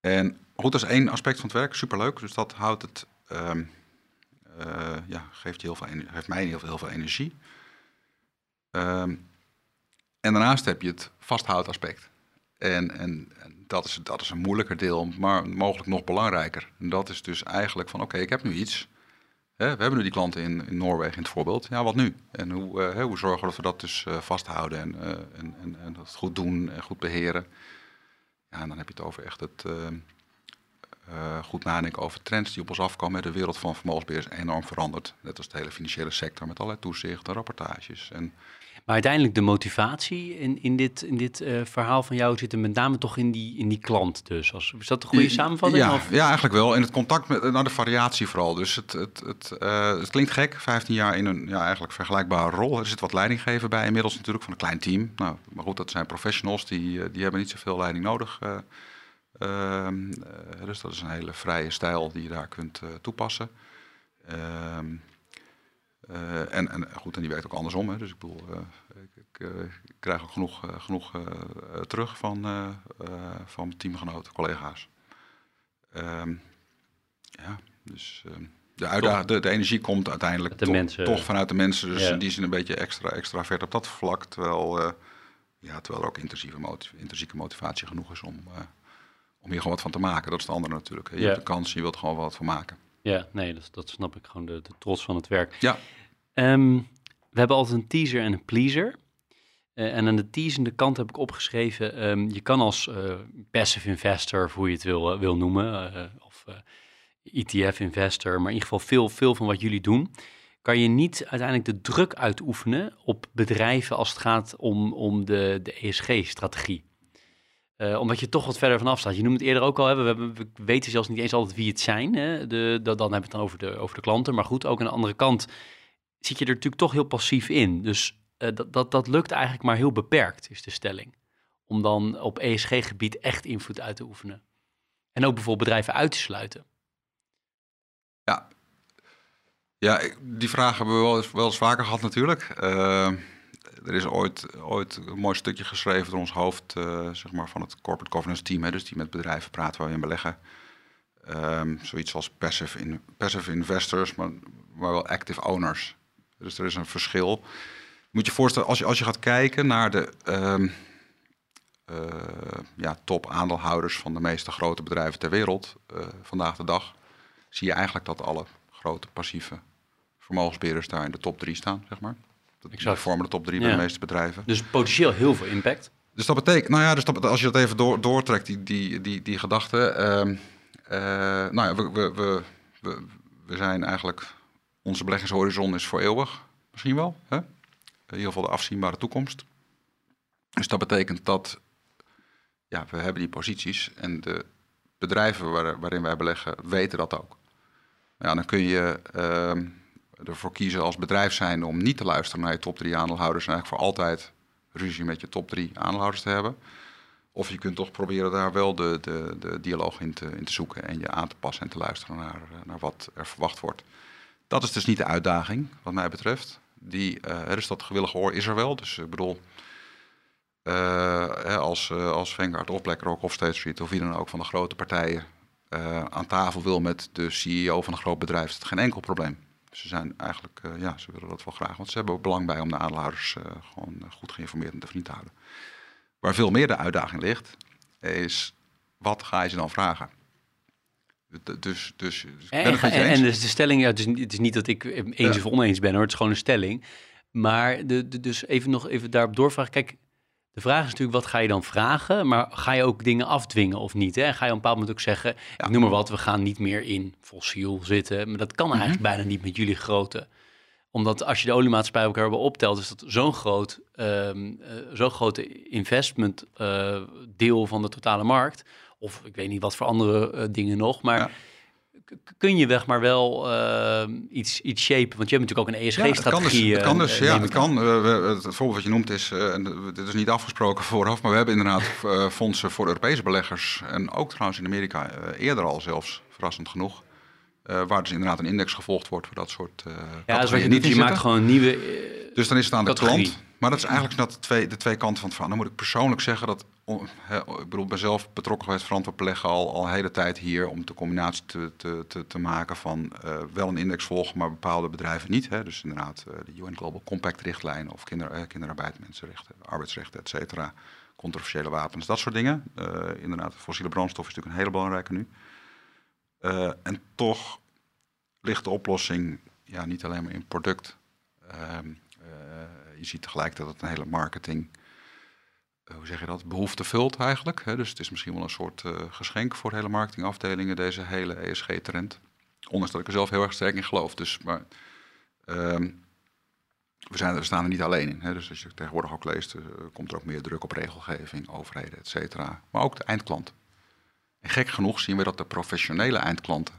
En goed, dat is één aspect van het werk, superleuk. Dus dat houdt het, uh, ja, geeft, heel veel, geeft mij heel veel energie. Um, en daarnaast heb je het vasthoutaspect. En, en, dat, is, dat is een moeilijker deel, maar mogelijk nog belangrijker. En dat is dus eigenlijk van, oké, ik heb nu iets. Hè, we hebben nu die klanten in, in Noorwegen in het voorbeeld. Ja, wat nu? En hoe, uh, hoe zorgen we dat we dat dus uh, vasthouden en, uh, en, en, en, dat goed doen en goed beheren? Ja, en dan heb je het over echt het goed nadenken over trends die op ons afkomen. De wereld van vermogensbeheer is enorm veranderd. Net als de hele financiële sector met allerlei toezichten, rapportages en maar uiteindelijk de motivatie in, in dit, in dit uh, verhaal van jou zit er met name toch in die, in die klant dus. Als, is dat een goede samenvatting? Ja, ja, eigenlijk wel. In het contact met nou, de variatie vooral. Dus het, het, het, uh, het klinkt gek, 15 jaar in een ja, eigenlijk vergelijkbare rol. Er zit wat leiding geven bij inmiddels natuurlijk van een klein team. Nou, maar goed, dat zijn professionals, die, eh, die hebben niet zoveel leiding nodig. Uh, uh, dus dat is een hele vrije stijl die je daar kunt toepassen. Ehm, uh, en, en, goed, en die werkt ook andersom. Hè. Dus ik bedoel, uh, ik, ik, uh, ik, krijg ook genoeg, genoeg terug van, van mijn teamgenoten, collega's. Um, ja, dus. Um, de, uitdaging, de, de, energie komt uiteindelijk de toch, vanuit de mensen. Dus Ja. in die zin een beetje extra, extra ver op dat vlak. Terwijl, eh, ja, terwijl er ook intrinsieke, motiv intrinsieke motivatie genoeg is om, eh, om hier gewoon wat van te maken. Dat is het andere natuurlijk. hè. Je Ja. hebt de kans, je wilt er gewoon wat van maken. Ja, nee, dat, dat snap ik gewoon, de, de trots van het werk. Ja, Ehm, we hebben altijd een teaser en een pleaser. Eh, en aan de teasende kant heb ik opgeschreven, ehm, je kan als eh, passive investor, of hoe je het wil, eh, wil noemen, of ETF-investor, maar in ieder geval veel, veel van wat jullie doen, kan je niet uiteindelijk de druk uitoefenen op bedrijven als het gaat om, om de, de ESG-strategie. Eh, omdat je toch wat verder vanaf staat. Je noemde het eerder ook al, we, weten zelfs niet eens altijd wie het zijn. Hè. De, dan hebben we het dan over de, over de klanten. Maar goed, ook aan de andere kant zit je er natuurlijk toch heel passief in. Dus eh, dat, dat, dat lukt eigenlijk maar heel beperkt, is de stelling. Om dan op ESG-gebied echt invloed uit te oefenen. En ook bijvoorbeeld bedrijven uit te sluiten. Ja, ik- die vraag hebben we wel eens, wel vaker gehad natuurlijk. Eh, er is ooit, ooit een mooi stukje geschreven door ons hoofd eh, zeg maar van het corporate governance team. Hè, dus die met bedrijven praten waar we in beleggen. Ehm, zoiets als passive, in, passive investors, maar, maar wel active owners. Dus er is een verschil. Moet je voorstellen, als je, als je gaat kijken naar de eh, ja, top aandeelhouders van de meeste grote bedrijven ter wereld eh, vandaag de dag, zie je eigenlijk dat alle grote passieve vermogensbeheerders daar in de top drie staan, zeg maar. Dat die Exact. vormen de top drie bij de meeste bedrijven. Dus potentieel heel veel impact. Dus dat betekent, nou ja, dus dat, als je dat even door, doortrekt, die, die, die, die gedachte. ehm, eh, nou ja, we, we, we, we, zijn eigenlijk, onze beleggingshorizon is voor eeuwig, misschien wel. Hè? In ieder geval de afzienbare toekomst. Dus dat betekent dat, ja, we hebben die posities en de bedrijven waar, waarin wij beleggen weten dat ook. Ja, dan kun je ehm, ervoor kiezen als bedrijf zijn om niet te luisteren naar je top drie aandeelhouders en eigenlijk voor altijd ruzie met je top drie aandeelhouders te hebben. Of je kunt toch proberen daar wel de, de, de dialoog in te, in te zoeken en je aan te passen en te luisteren naar, eh, naar wat er verwacht wordt. Dat is dus niet de uitdaging, wat mij betreft. Die, eh, dus dat gewillige oor is er wel. Dus ik bedoel, eh, hè, als, eh, als Vanguard of BlackRock of State Street of wie dan ook van de grote partijen aan tafel wil met de CEO van een groot bedrijf, is dat geen enkel probleem. Ze zijn eigenlijk, eh, ja, ze willen dat wel graag, want ze hebben ook belang bij om de aandeelhouders eh, gewoon eh, goed geïnformeerd en te vriend te houden. Waar veel meer de uitdaging ligt, is wat ga je ze dan vragen? Dus, dus, dus En, en, en dus de stelling, ja, het, is, niet- het is niet dat ik eens Ja. of oneens ben hoor, het is gewoon een stelling. Maar de, de- dus even nog even daarop doorvragen. Kijk, de vraag is natuurlijk, wat ga je dan vragen? Maar ga je ook dingen afdwingen of niet? Hè? En ga je op een bepaald moment ook zeggen, ik noem maar wat, we gaan niet meer in fossiel zitten. Maar dat kan Mhm. eigenlijk bijna niet met jullie grote. Omdat als je de oliemaatschappij bij elkaar optelt, is dat zo'n groot, ehm eh, zo'n grote investment eh, deel van de totale markt. Of ik weet niet wat voor andere eh, dingen nog. Maar Ja. Kun je weg maar wel ehm, iets, iets shapen? Want je hebt natuurlijk ook een Ja, het kan dus, ESG-strategie. het kan dus eh, ja, het ik aan. kan. Het, voorbeeld wat je noemt is, eh, en dit is niet afgesproken <laughs> vooraf, maar we hebben inderdaad <laughs> eh, fondsen voor Europese beleggers en ook trouwens in Amerika eerder al zelfs, verrassend genoeg, waar dus inderdaad een index gevolgd wordt voor dat soort Ja, wat categorieën je niet. Je maakt gewoon een nieuwe... Dus dan is het aan de categorie. klant. Maar dat is eigenlijk dat de twee, de twee kanten van het verhaal. Dan moet ik persoonlijk zeggen dat, ik bedoel, ben zelf betrokken geweest verantwoord beleggen al, al een hele tijd hier om de combinatie te, te, te, te maken van eh, wel een index volgen, maar bepaalde bedrijven niet. Hè. Dus inderdaad eh, de UN Global Compact richtlijn of kinder, eh, kinderarbeid, mensenrechten, arbeidsrechten, et cetera. Controversiële wapens, dat soort dingen. Inderdaad, fossiele brandstof is natuurlijk een hele belangrijke nu. En toch ligt de oplossing ja, niet alleen maar in product. Ehm, eh, je ziet tegelijkertijd dat het een hele marketing, hoe zeg je dat, behoefte vult eigenlijk. Hè? Dus het is misschien wel een soort eh, geschenk voor hele marketingafdelingen, deze hele ESG-trend. Ondanks dat ik er zelf heel erg sterk in geloof. Dus, maar, ehm, we, zijn, we staan er niet alleen in. Hè? Dus als je tegenwoordig ook leest, eh, komt er ook meer druk op regelgeving, overheden, et cetera. Maar ook de eindklant. En gek genoeg zien we dat de professionele eindklanten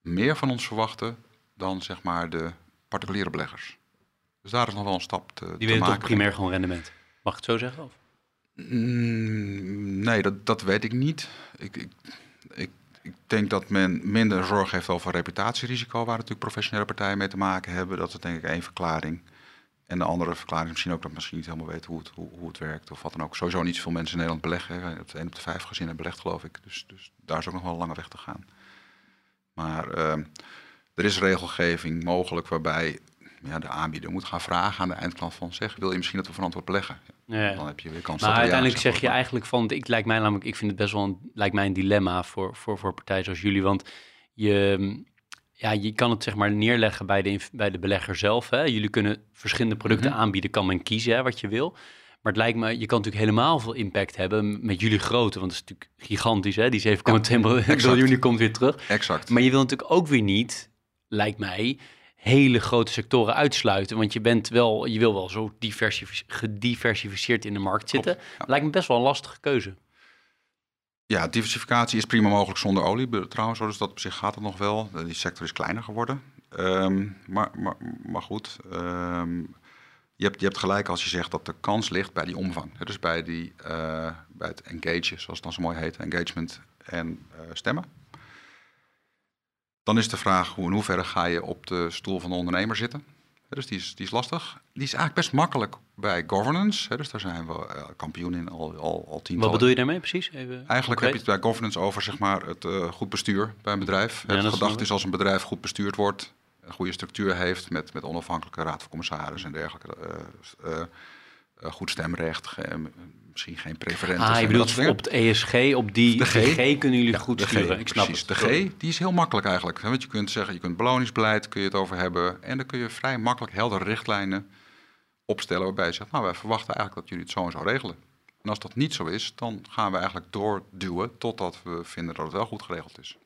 meer van ons verwachten dan zeg maar de particuliere beleggers. Dus daar is nog wel een stap te, Die te willen toch maken. primair gewoon rendement? Mag ik het zo zeggen? Of? Mm, nee, dat, dat weet ik niet. Ik, ik, ik, ik denk dat men minder zorg heeft over reputatierisico, waar natuurlijk professionele partijen mee te maken hebben. Dat is denk ik één verklaring. En de andere verklaring is misschien ook dat misschien niet helemaal weten hoe het, hoe, het werkt of wat dan ook. Sowieso niet zoveel mensen in Nederland beleggen. Het 1 op de vijf gezinnen belegt, geloof ik. Dus, dus daar is ook nog wel een lange weg te gaan. Maar ehm, Er is regelgeving mogelijk waarbij ja, de aanbieder moet gaan vragen aan de eindklant van zeg, wil je misschien dat we verantwoord beleggen? Dan heb je weer kans Maar dat ja uiteindelijk zeg je eigenlijk van, ik lijkt mij namelijk, ik vind het best wel een, lijkt mij een dilemma voor, voor, voor partijen zoals jullie, want je, ja, je kan het zeg maar neerleggen bij de, bij de belegger zelf. Hè? Jullie kunnen verschillende producten Mhm. aanbieden, kan men kiezen hè, wat je wil. Maar het lijkt me, je kan natuurlijk helemaal veel impact hebben met jullie grootte, want het is natuurlijk gigantisch, hè? Die 7,2 miljoen exact. die komt weer terug. Exact. Maar je wil natuurlijk ook weer niet, lijkt mij, hele grote sectoren uitsluiten. Want je bent wel, je wil wel zo diversif- gediversifieerd in de markt zitten. Klopt, ja. Lijkt me best wel een lastige keuze. Ja, diversificatie is prima mogelijk zonder olie trouwens, dus dat op zich gaat het nog wel. Eh, Die sector is kleiner geworden. Ehm, maar, maar, maar goed, ehm, je, hebt, je hebt gelijk als je zegt dat de kans ligt bij die omvang. Dus bij, die, eh, bij het engagen, zoals het dan zo mooi heet, engagement en eh, stemmen. Dan is de vraag, hoe in hoeverre ga je op de stoel van de ondernemer zitten? Dus die is, die is lastig. Die is eigenlijk best makkelijk bij governance. Dus daar zijn we eh, kampioen in al, al, al tientallen Wat bedoel je daarmee precies? Even Eigenlijk heb je het bij governance over zeg maar, het eh, goed bestuur bij een bedrijf. Ja, het gedacht is als een bedrijf goed bestuurd wordt, een goede structuur heeft met, met onafhankelijke raad van commissaris en dergelijke, eh, goed stemrecht, misschien geen preferenties. Ah, je bedoelt op het ESG, op die De G, G. kunnen jullie Ja, goed G, sturen. Ik snap precies. het. De G, die is heel makkelijk eigenlijk. Want je kunt zeggen, je kunt beloningsbeleid, kun je het over hebben. En dan kun je vrij makkelijk heldere richtlijnen opstellen waarbij je zegt, nou wij verwachten eigenlijk dat jullie het zo en zo regelen. En als dat niet zo is, dan gaan we eigenlijk doorduwen totdat we vinden dat het wel goed geregeld is.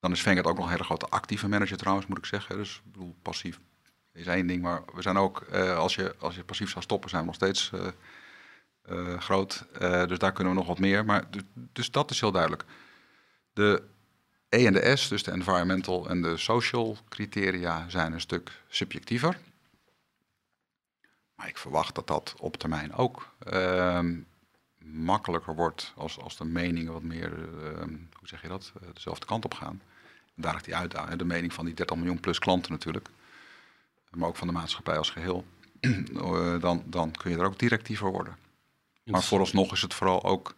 Dan is Vanguard ook nog een hele grote actieve manager trouwens, moet ik zeggen. Dus ik bedoel, passief is één ding, maar we zijn ook, eh, als, je, als je passief zou stoppen, zijn we nog steeds eh, eh, groot. Eh, dus daar kunnen we nog wat meer. Maar dus, dat is heel duidelijk. De E en de S, dus de environmental en de social criteria, zijn een stuk subjectiever. Maar ik verwacht dat dat op termijn ook ehm, makkelijker wordt als, als de meningen wat meer, ehm, hoe zeg je dat, eh, dezelfde kant op gaan. En daar ligt die uitdaging, de mening van die 30 miljoen plus klanten natuurlijk, maar ook van de maatschappij als geheel. <clears throat> Eh, dan, dan kun je er ook directiever worden. Maar vooralsnog is het vooral ook,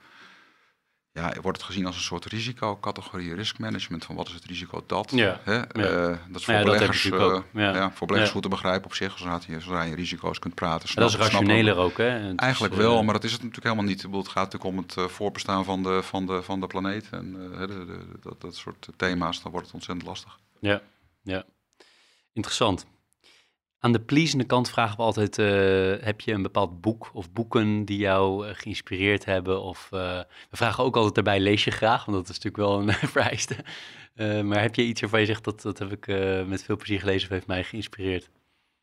ja, wordt het gezien als een soort risicocategorie, risk management, van wat is het risico dat? Ja, Hè? ja. Eh, dat is voor Ja, beleggers, eh, Ja. ja. voor beleggers goed te begrijpen op zich, zodra je, zodra je risico's kunt praten. Maar dat is rationeler ook, hè? Is, Eigenlijk eh, wel, maar dat is het natuurlijk helemaal niet. Bedoel, het gaat natuurlijk om het eh, voorbestaan van de, van de, van de planeet en eh, de, de, de- dat, dat soort thema's, dan wordt het ontzettend lastig. Ja, ja. Interessant. Aan de pleasende kant vragen we altijd, eh, heb je een bepaald boek of boeken die jou eh, geïnspireerd hebben? Of eh, we vragen ook altijd daarbij, lees je graag? Want dat is natuurlijk wel een <laughs> vereiste. Maar heb je iets waarvan je zegt, dat, dat heb ik met veel plezier gelezen of heeft mij geïnspireerd?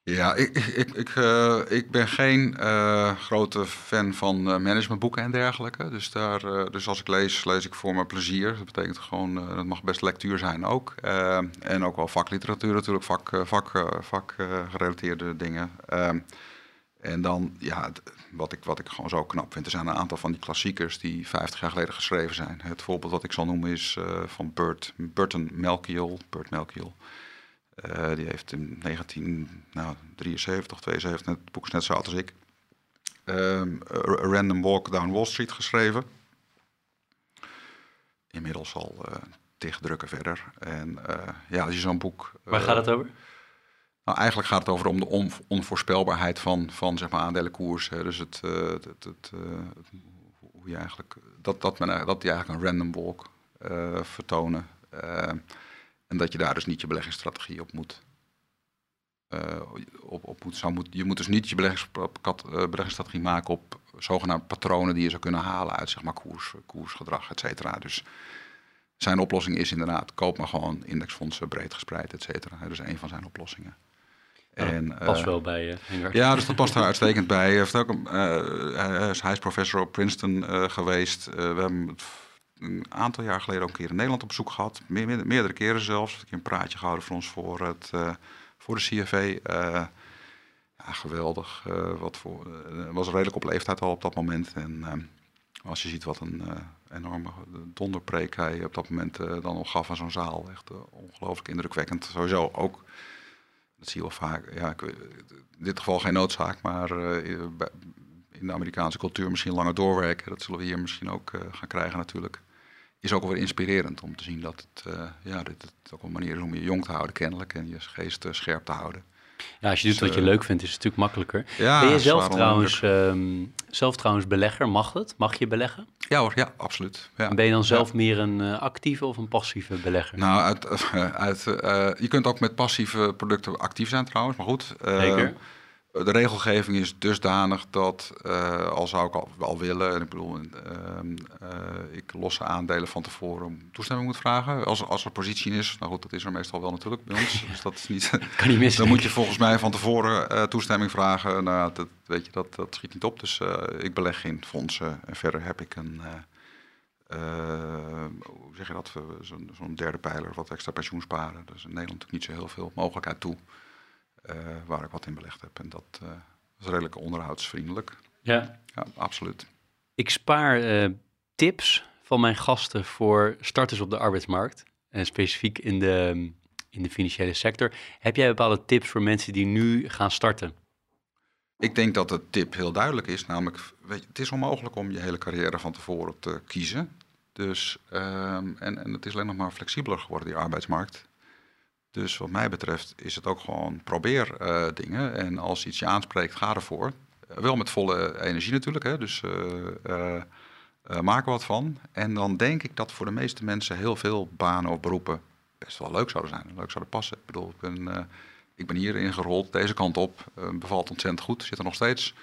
Ja, ik, ik, ik, ik, eh, ben geen eh, grote fan van eh, managementboeken en dergelijke. Dus, daar, dus als ik lees, lees ik voor mijn plezier. Dat betekent gewoon, dat mag best lectuur zijn ook. En ook wel vakliteratuur natuurlijk, vak, vak, vak dingen. Ehm, en dan, ja, wat ik, wat ik gewoon zo knap vind, er zijn een aantal van die klassiekers die 50 jaar geleden geschreven zijn. Het voorbeeld wat ik zal noemen is van Burt, Burton. Burt Malkiel. Eh, die heeft in 1973, 72, net, het boek is net zo oud als ik, ehm, A Random Walk Down Wall Street geschreven. Inmiddels al eh tig drukken verder. En eh, ja, als je zo'n boek... Waar gaat het over? nou, eigenlijk gaat het over om de on- onvoorspelbaarheid van, van zeg maar, aandelenkoers. Hè. Dus het, het, het, het, het- hoe je eigenlijk, dat, dat, men, dat die eigenlijk een random walk vertonen. Eh, en dat je daar dus niet je beleggingsstrategie op moet. eh, op, op moet, zou moet, je moet dus niet je beleggingskat- eh, beleggingsstrategie maken op zogenaamde patronen die je zou kunnen halen uit zeg maar, koers, koersgedrag, et cetera. Dus zijn oplossing is inderdaad, koop maar gewoon indexfondsen breed gespreid, et cetera. Dat is een van zijn oplossingen. En, eh, Pas wel bij je. Ja, dus dat past daar uitstekend bij. Hij, heeft ook een, eh, hij, is, hij is professor op Princeton eh, geweest. Eh, we hebben een aantal jaar geleden ook een keer in Nederland op bezoek gehad. Meer, meer- meerdere keren zelfs. Een keer een praatje gehouden voor ons voor, het, eh, voor de CFV. Eh, ja, geweldig. Eh, wat voor, was redelijk op leeftijd al op dat moment. En als je ziet wat een enorme donderpreek hij op dat moment dan nog gaf aan zo'n zaal. Echt ongelooflijk indrukwekkend. Sowieso ook dat zie je wel vaak. Ja, ik, in dit geval geen noodzaak, maar in de Amerikaanse cultuur misschien langer doorwerken. Dat zullen we hier misschien ook gaan krijgen natuurlijk. Is ook wel weer inspirerend om te zien dat het, uh, ja, het ook een manier is om je jong te houden kennelijk en je geest uh, scherp te houden. Ja, als je doet Dus, wat je eh, leuk vindt, is het natuurlijk makkelijker. Ja, ben je zelf trouwens, ehm, zelf trouwens belegger? Mag het? Mag je beleggen? Ja hoor, ja, absoluut. Ja. En ben je dan zelf meer een eh, actieve of een passieve belegger? Nou, uit, <laughs> uit, eh, je kunt ook met passieve producten actief zijn trouwens, maar goed. eh, Zeker. De regelgeving is dusdanig dat, eh, al zou ik al, willen, en ik bedoel, ehm, eh, ik losse aandelen van tevoren toestemming moet vragen. Als, als er positie in is, nou goed, dat is er meestal wel natuurlijk bij ons. <laughs> Dus dat is niet, <laughs> kan niet missen. dan moet je volgens mij van tevoren eh, toestemming vragen. Nou, dat, weet je, dat, dat schiet niet op. Dus ik beleg in fondsen en verder heb ik een, hoe zeg je dat, zo'n derde pijler, wat extra pensioensparen. Is in Nederland natuurlijk niet zo heel veel mogelijkheid toe, waar ik wat in belegd heb. En dat, eh, is redelijk onderhoudsvriendelijk. Ja. Ja, absoluut. Ik spaar eh, tips van mijn gasten voor starters op de arbeidsmarkt. En specifiek in de, in de financiële sector. Heb jij bepaalde tips voor mensen die nu gaan starten? Ik denk dat de tip heel duidelijk is. Namelijk, weet je, het is onmogelijk om je hele carrière van tevoren te kiezen. Dus, ehm, en, en het is alleen nog maar flexibeler geworden, die arbeidsmarkt. Dus wat mij betreft is het ook gewoon probeer eh, dingen. En als iets je aanspreekt, ga ervoor. Eh, wel met volle energie natuurlijk, hè? dus eh, eh, eh, maak er wat van. En dan denk ik dat voor de meeste mensen heel veel banen of beroepen best wel leuk zouden zijn. Leuk zouden passen. Ik bedoel, ik ben, eh, ik ben hier ingerold, deze kant op. eh, bevalt ontzettend goed, zit er nog steeds.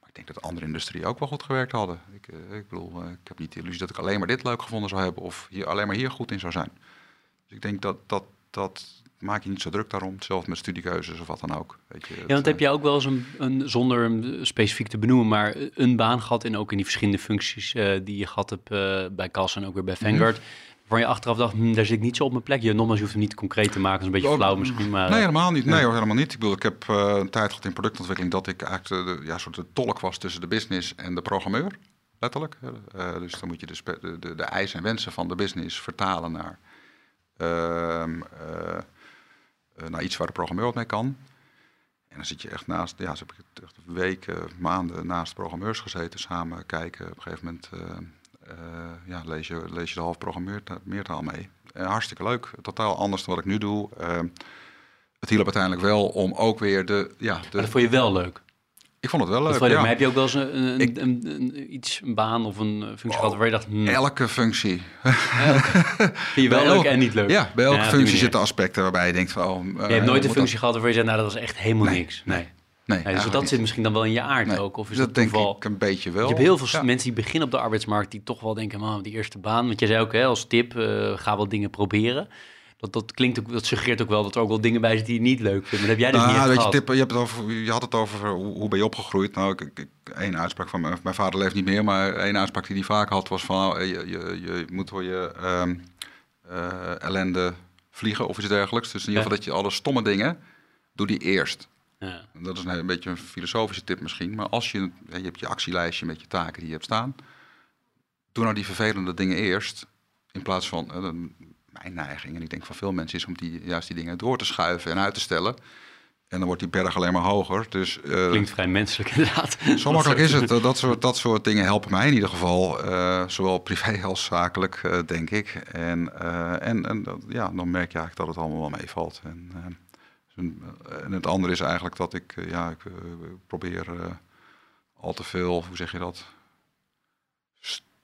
Maar ik denk dat andere industrieën ook wel goed gewerkt hadden. Ik, eh, ik bedoel, eh, ik heb niet de illusie dat ik alleen maar dit leuk gevonden zou hebben... of hier, alleen maar hier goed in zou zijn. Dus ik denk dat, dat, dat maak je niet zo druk daarom. Hetzelfde met studiekeuzes of wat dan ook. Weet je, Ja, want heb eh, jij ook wel eens een, een zonder hem specifiek te benoemen, maar een baan gehad en ook in die verschillende functies eh, die je gehad hebt eh, bij Cas en ook weer bij Mhm. Vanguard, waarvan je achteraf dacht, hm, daar zit ik niet zo op mijn plek. Je, nogmaals, je hoeft hem niet concreet te maken, dat is een beetje flauw misschien, maar... Nee, helemaal niet. Nee, hoor, helemaal niet. Ik bedoel, ik heb een tijd gehad in productontwikkeling dat ik eigenlijk de, ja, soort de tolk was tussen de business en de programmeur. Letterlijk. Dus dan moet je de, de, de, de eisen en wensen van de business vertalen naar, ehm, eh, eh, naar iets waar de programmeur wat mee kan. En dan zit je echt naast, ja, zo heb ik weken, maanden naast programmeurs gezeten, samen kijken. Op een gegeven moment eh, eh, ja, lees, je, lees je de half programmeertaal mee. Eh, hartstikke leuk, totaal anders dan wat ik nu doe. Het hielp uiteindelijk wel om ook weer de, ja, de, dat vond je wel leuk. Ik vond het wel leuk. Dat ja. Maar heb je ook wel eens een, een, Ik- een, een- iets, een baan of een eh, functie gehad waar je dacht, hm, Elke functie. vind je wel leuk en niet leuk? Ja, bij elke Ja, functie zitten aspecten waarbij je denkt van... Oh, Je hebt nooit een functie gehad waarvan je zegt, nou dat was echt helemaal Nee, niks. Nee. Nee, Nee, dus dat niet. zit misschien dan wel in je aard Nee, ook. Of is dat, dat, denk toeval? ik een beetje wel. Je hebt heel veel Ja. mensen die beginnen op de arbeidsmarkt die toch wel denken, man, die eerste baan. Want jij zei ook hè, als tip, eh, ga wel dingen proberen. Dat, dat klinkt ook, dat suggereert ook wel dat er ook wel dingen bij zitten die je niet leuk vindt. Maar dat heb jij dus Nou, niet weet je. Tip, je, hebt het over, je had het over hoe, hoe ben je opgegroeid. Nou, ik, ik, één uitspraak van mijn, mijn vader leeft niet meer, maar één uitspraak die hij vaak had was van nou, je, je, je moet voor je ehm, eh, ellende vliegen of iets dergelijks. Dus in ieder Ja. geval dat je alle stomme dingen, doe die eerst. Ja. Dat is een, een beetje een filosofische tip misschien, maar als je, je hebt je actielijstje met je taken die je hebt staan, doe nou die vervelende dingen eerst, in plaats van, eh, dan- mijn neiging, en ik denk van veel mensen, is om die, juist die dingen door te schuiven en uit te stellen. En dan wordt die berg alleen maar hoger. Dus eh, Klinkt vrij menselijk <laughs> inderdaad. zo makkelijk is het. Dat soort, dat soort dingen helpen mij in ieder geval. eh, zowel privé <laughs> als zakelijk, eh, denk ik. En, en, en ja, dan merk je eigenlijk dat het allemaal wel meevalt. En, eh, en, het andere is eigenlijk dat ik, ja, ik probeer al te veel, hoe zeg je dat?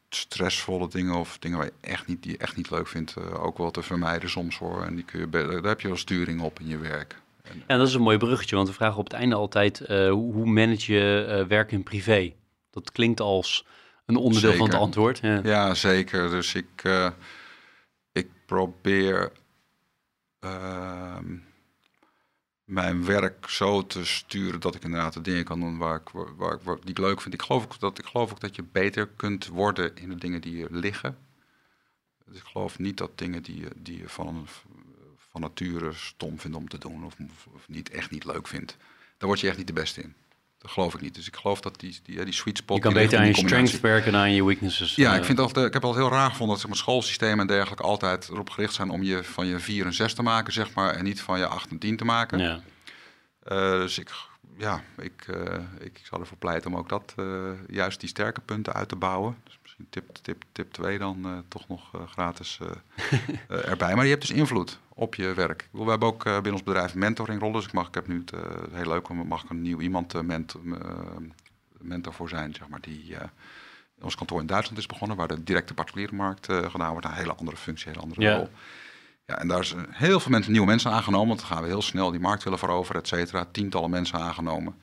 St- Stressvolle dingen of dingen waar je echt niet, die je echt niet leuk vindt, eh, ook wel te vermijden soms hoor. En die kun je, daar heb je wel sturing op in je werk. En, Ja, dat is een mooi bruggetje, want we vragen op het einde altijd, eh, hoe, manage je eh, werk en privé? Dat klinkt als een onderdeel van het antwoord. Ja. Ja, zeker. Dus ik, ik probeer ehm, mijn werk zo te sturen dat ik inderdaad de dingen kan doen waar ik, waar, ik- waar- die ik leuk vind. Ik geloof, ook dat, ik geloof ook dat je beter kunt worden in de dingen die je liggen. Dus ik geloof niet dat dingen die je, die je van, van nature stom vindt om te doen of, of niet, echt niet leuk vindt, daar word je echt niet de beste in. Dat geloof ik niet. Dus ik geloof dat die, die, die sweet spot... Je kan beter aan je strengths werken dan aan je weaknesses. Ja, eh. ik, vind altijd, ik heb altijd heel raar gevonden dat zeg maar, schoolsystemen en dergelijke altijd erop gericht zijn om je van je 4 en 6 te maken, zeg maar, en niet van je 8 en 10 te maken. Ja. Eh, dus ik, ja, ik, eh, ik zou ervoor pleiten om ook dat, juist die sterke punten uit te bouwen. Dus misschien tip, tip, tip 2 dan toch nog gratis <laughs> erbij. Maar je hebt dus invloed op je werk. We hebben ook binnen ons bedrijf mentoringrollen. Dus ik, mag, ik heb nu het heel leuk, mag ik een nieuw iemand mentor, mentor voor zijn, zeg maar, die ons kantoor in Duitsland is begonnen, waar de directe particuliere markt gedaan wordt. Een hele andere functie, een hele andere rol. Ja, en daar zijn heel veel mensen, nieuwe mensen aangenomen. Want dan gaan we heel snel die markt willen veroveren, et cetera. Tientallen mensen aangenomen.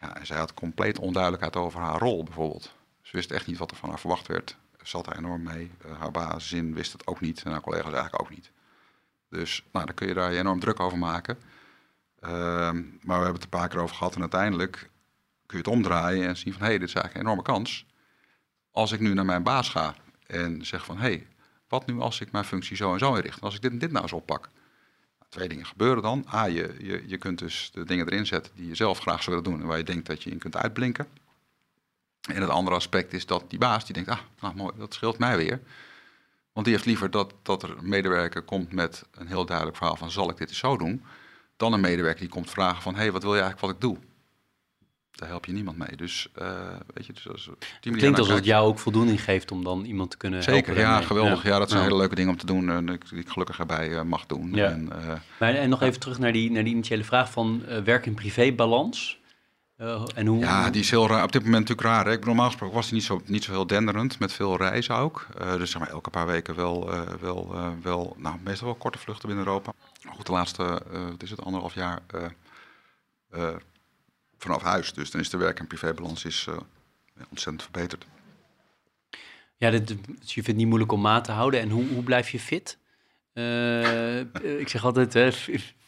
Ja, en zij had compleet onduidelijkheid over haar rol bijvoorbeeld. Ze wist echt niet wat er van haar verwacht werd. Zat daar enorm mee. Uh, haar basiszin wist het ook niet. En haar collega's eigenlijk ook niet. Dus nou, dan kun je daar je enorm druk over maken. Ehm, maar we hebben het een paar keer over gehad. En uiteindelijk kun je het omdraaien en zien van... hé, hey, dit is eigenlijk een enorme kans. Als ik nu naar mijn baas ga en zeg van... hé, hey, wat nu als ik mijn functie zo en zo inricht? Als ik dit en dit nou eens oppak. Nou, twee dingen gebeuren dan. A, je, je, je kunt dus de dingen erin zetten die je zelf graag zou willen doen en waar je denkt dat je in kunt uitblinken. En het andere aspect is dat die baas die denkt, ah, nou mooi, dat scheelt mij weer. Want die heeft liever dat, dat er een medewerker komt met een heel duidelijk verhaal van zal ik dit eens zo doen, dan een medewerker die komt vragen van hé, hey, wat wil je eigenlijk wat ik doe? daar help je niemand mee. Dus uh, weet je, dus als, die het klinkt alsof het jou ook voldoening geeft om dan iemand te kunnen Zeker, ja, geweldig. Ja. dat zijn hele leuke dingen om te doen en ik, die ik gelukkig erbij uh, mag doen. Ja. En, uh, maar, en nog even terug naar die, naar die initiële vraag van werk- en privé-balans. En hoe, ja, die is heel raar. Op dit moment natuurlijk raar. Hè? Ik normaal gesproken was hij niet zo, niet zo heel denderend, met veel reizen ook. dus zeg maar elke paar weken wel, wel, wel nou, meestal wel korte vluchten binnen Europa. Goed, de laatste, het is het, anderhalf jaar vanaf huis. Dus dan is de werk- en privébalans is, ontzettend verbeterd. Ja, dit, dus je vindt het niet moeilijk om maat te houden. En hoe, hoe blijf je fit? Uh, ik zeg altijd hè,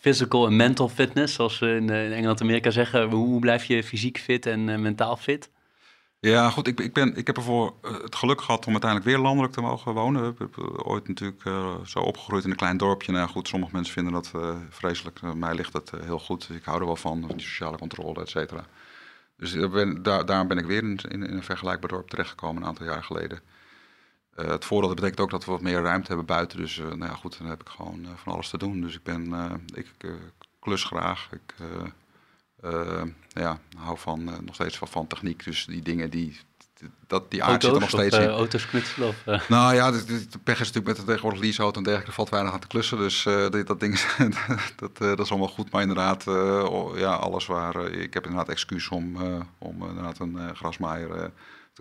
physical en mental fitness, zoals ze in, in Engeland-Amerika zeggen. Hoe blijf je fysiek fit en uh, mentaal fit? Ja, goed. Ik, ik, ben, ik heb ervoor eh, het geluk gehad om uiteindelijk weer landelijk te mogen wonen. Ik heb ooit natuurlijk zo opgegroeid in een klein dorpje. Nou goed, sommige mensen vinden dat vreselijk. mij ligt dat heel goed. Ik hou er wel van, sociale controle, et cetera. Dus ben, daar, daarom ben ik weer in, in, in, een vergelijkbaar dorp terechtgekomen een aantal jaar geleden. Het voordeel betekent ook dat we wat meer ruimte hebben buiten. Dus nou ja, goed, dan heb ik gewoon van alles te doen. Dus ik ben, ik klus graag. Ik ja, hou van, nog steeds van, van techniek. Dus die dingen die. Dat, die aard zit er nog steeds of, in. Auto's knutselen? Of, Nou ja, de, de, pech is natuurlijk met de tegenwoordig leaseauto en dergelijke. valt weinig aan te klussen. Dus dat ding <laughs> dat, dat is allemaal goed. Maar inderdaad, ja, alles waar. ik heb inderdaad excuus om, om inderdaad een grasmaaier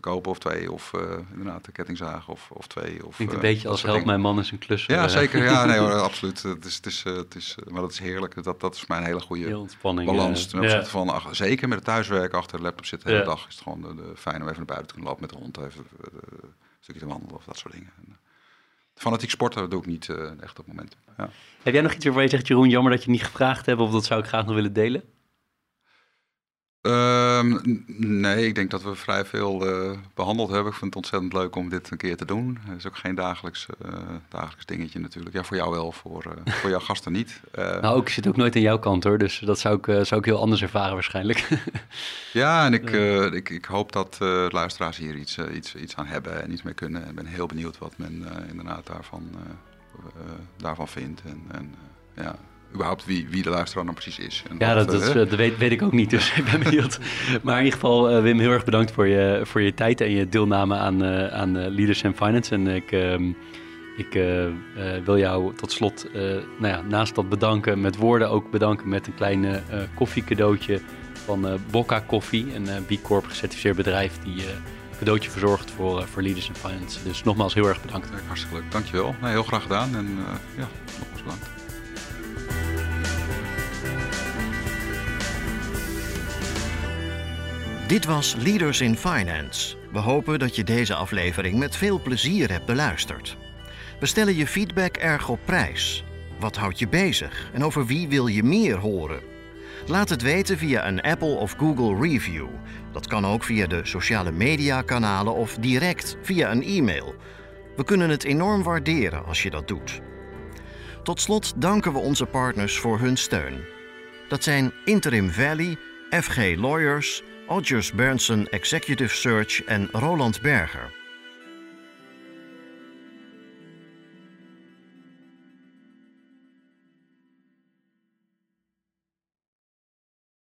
te kopen of twee. Of uh, inderdaad de kettingzaag of, of twee. Of, een uh, beetje als help mijn man is een klus. Ja, zeker. Ja, nee, hoor, <laughs> absoluut. Het is, het is, het is, maar dat is heerlijk. Dat, dat is voor mij een hele goede balans. Ten opzichte ja. van, ach, zeker met het thuiswerk achter de laptop zitten de hele ja. dag, is het gewoon de, de, fijn om even naar buiten te kunnen lopen met de hond, even een stukje te wandelen of dat soort dingen. En, fanatiek sporten doe ik niet uh, echt op het moment. Ja. Heb jij nog iets waarvan je zegt, Jeroen, jammer dat je niet gevraagd hebt, of dat zou ik graag nog willen delen? Um, nee, ik denk dat we vrij veel uh, behandeld hebben. Ik vind het ontzettend leuk om dit een keer te doen. Het is ook geen dagelijks, uh, dagelijks dingetje natuurlijk. Ja, voor jou wel, voor, uh, <laughs> voor jouw gasten niet. nou, ik zit ook nooit aan jouw kant hoor, dus dat zou ik, zou ik heel anders ervaren waarschijnlijk. <laughs> ja, en ik, ik, ik hoop dat luisteraars hier iets, iets, iets aan hebben en iets mee kunnen. Ik ben heel benieuwd wat men inderdaad daarvan, daarvan vindt. En, en ja, überhaupt wie, wie de luisteraar dan precies is. En ja, dat, dat, uh, dat, weet, weet ik ook niet, dus <laughs> ik ben benieuwd. maar in ieder geval, uh, Wim, heel erg bedankt voor je, voor je tijd en je deelname aan, uh, aan Leaders and Finance. En ik, ehm, ik wil jou tot slot, nou ja, naast dat bedanken met woorden, ook bedanken met een klein koffiecadeautje van Bocca Koffie, een B Corp gecertificeerd bedrijf die cadeautje verzorgt voor, voor Leaders and Finance. Dus nogmaals heel erg bedankt. Ja, hartstikke leuk, dankjewel. Heel graag gedaan en ja, nogmaals bedankt. Dit was Leaders in Finance. We hopen dat je deze aflevering met veel plezier hebt beluisterd. We stellen je feedback erg op prijs. Wat houdt je bezig en over wie wil je meer horen? Laat het weten via een Apple of Google review. Dat kan ook via de sociale media kanalen of direct via een e-mail. We kunnen het enorm waarderen als je dat doet. Tot slot danken we onze partners voor hun steun. Dat zijn Interim Valley, FG Lawyers, Odgers Berndsen Executive Search en Roland Berger.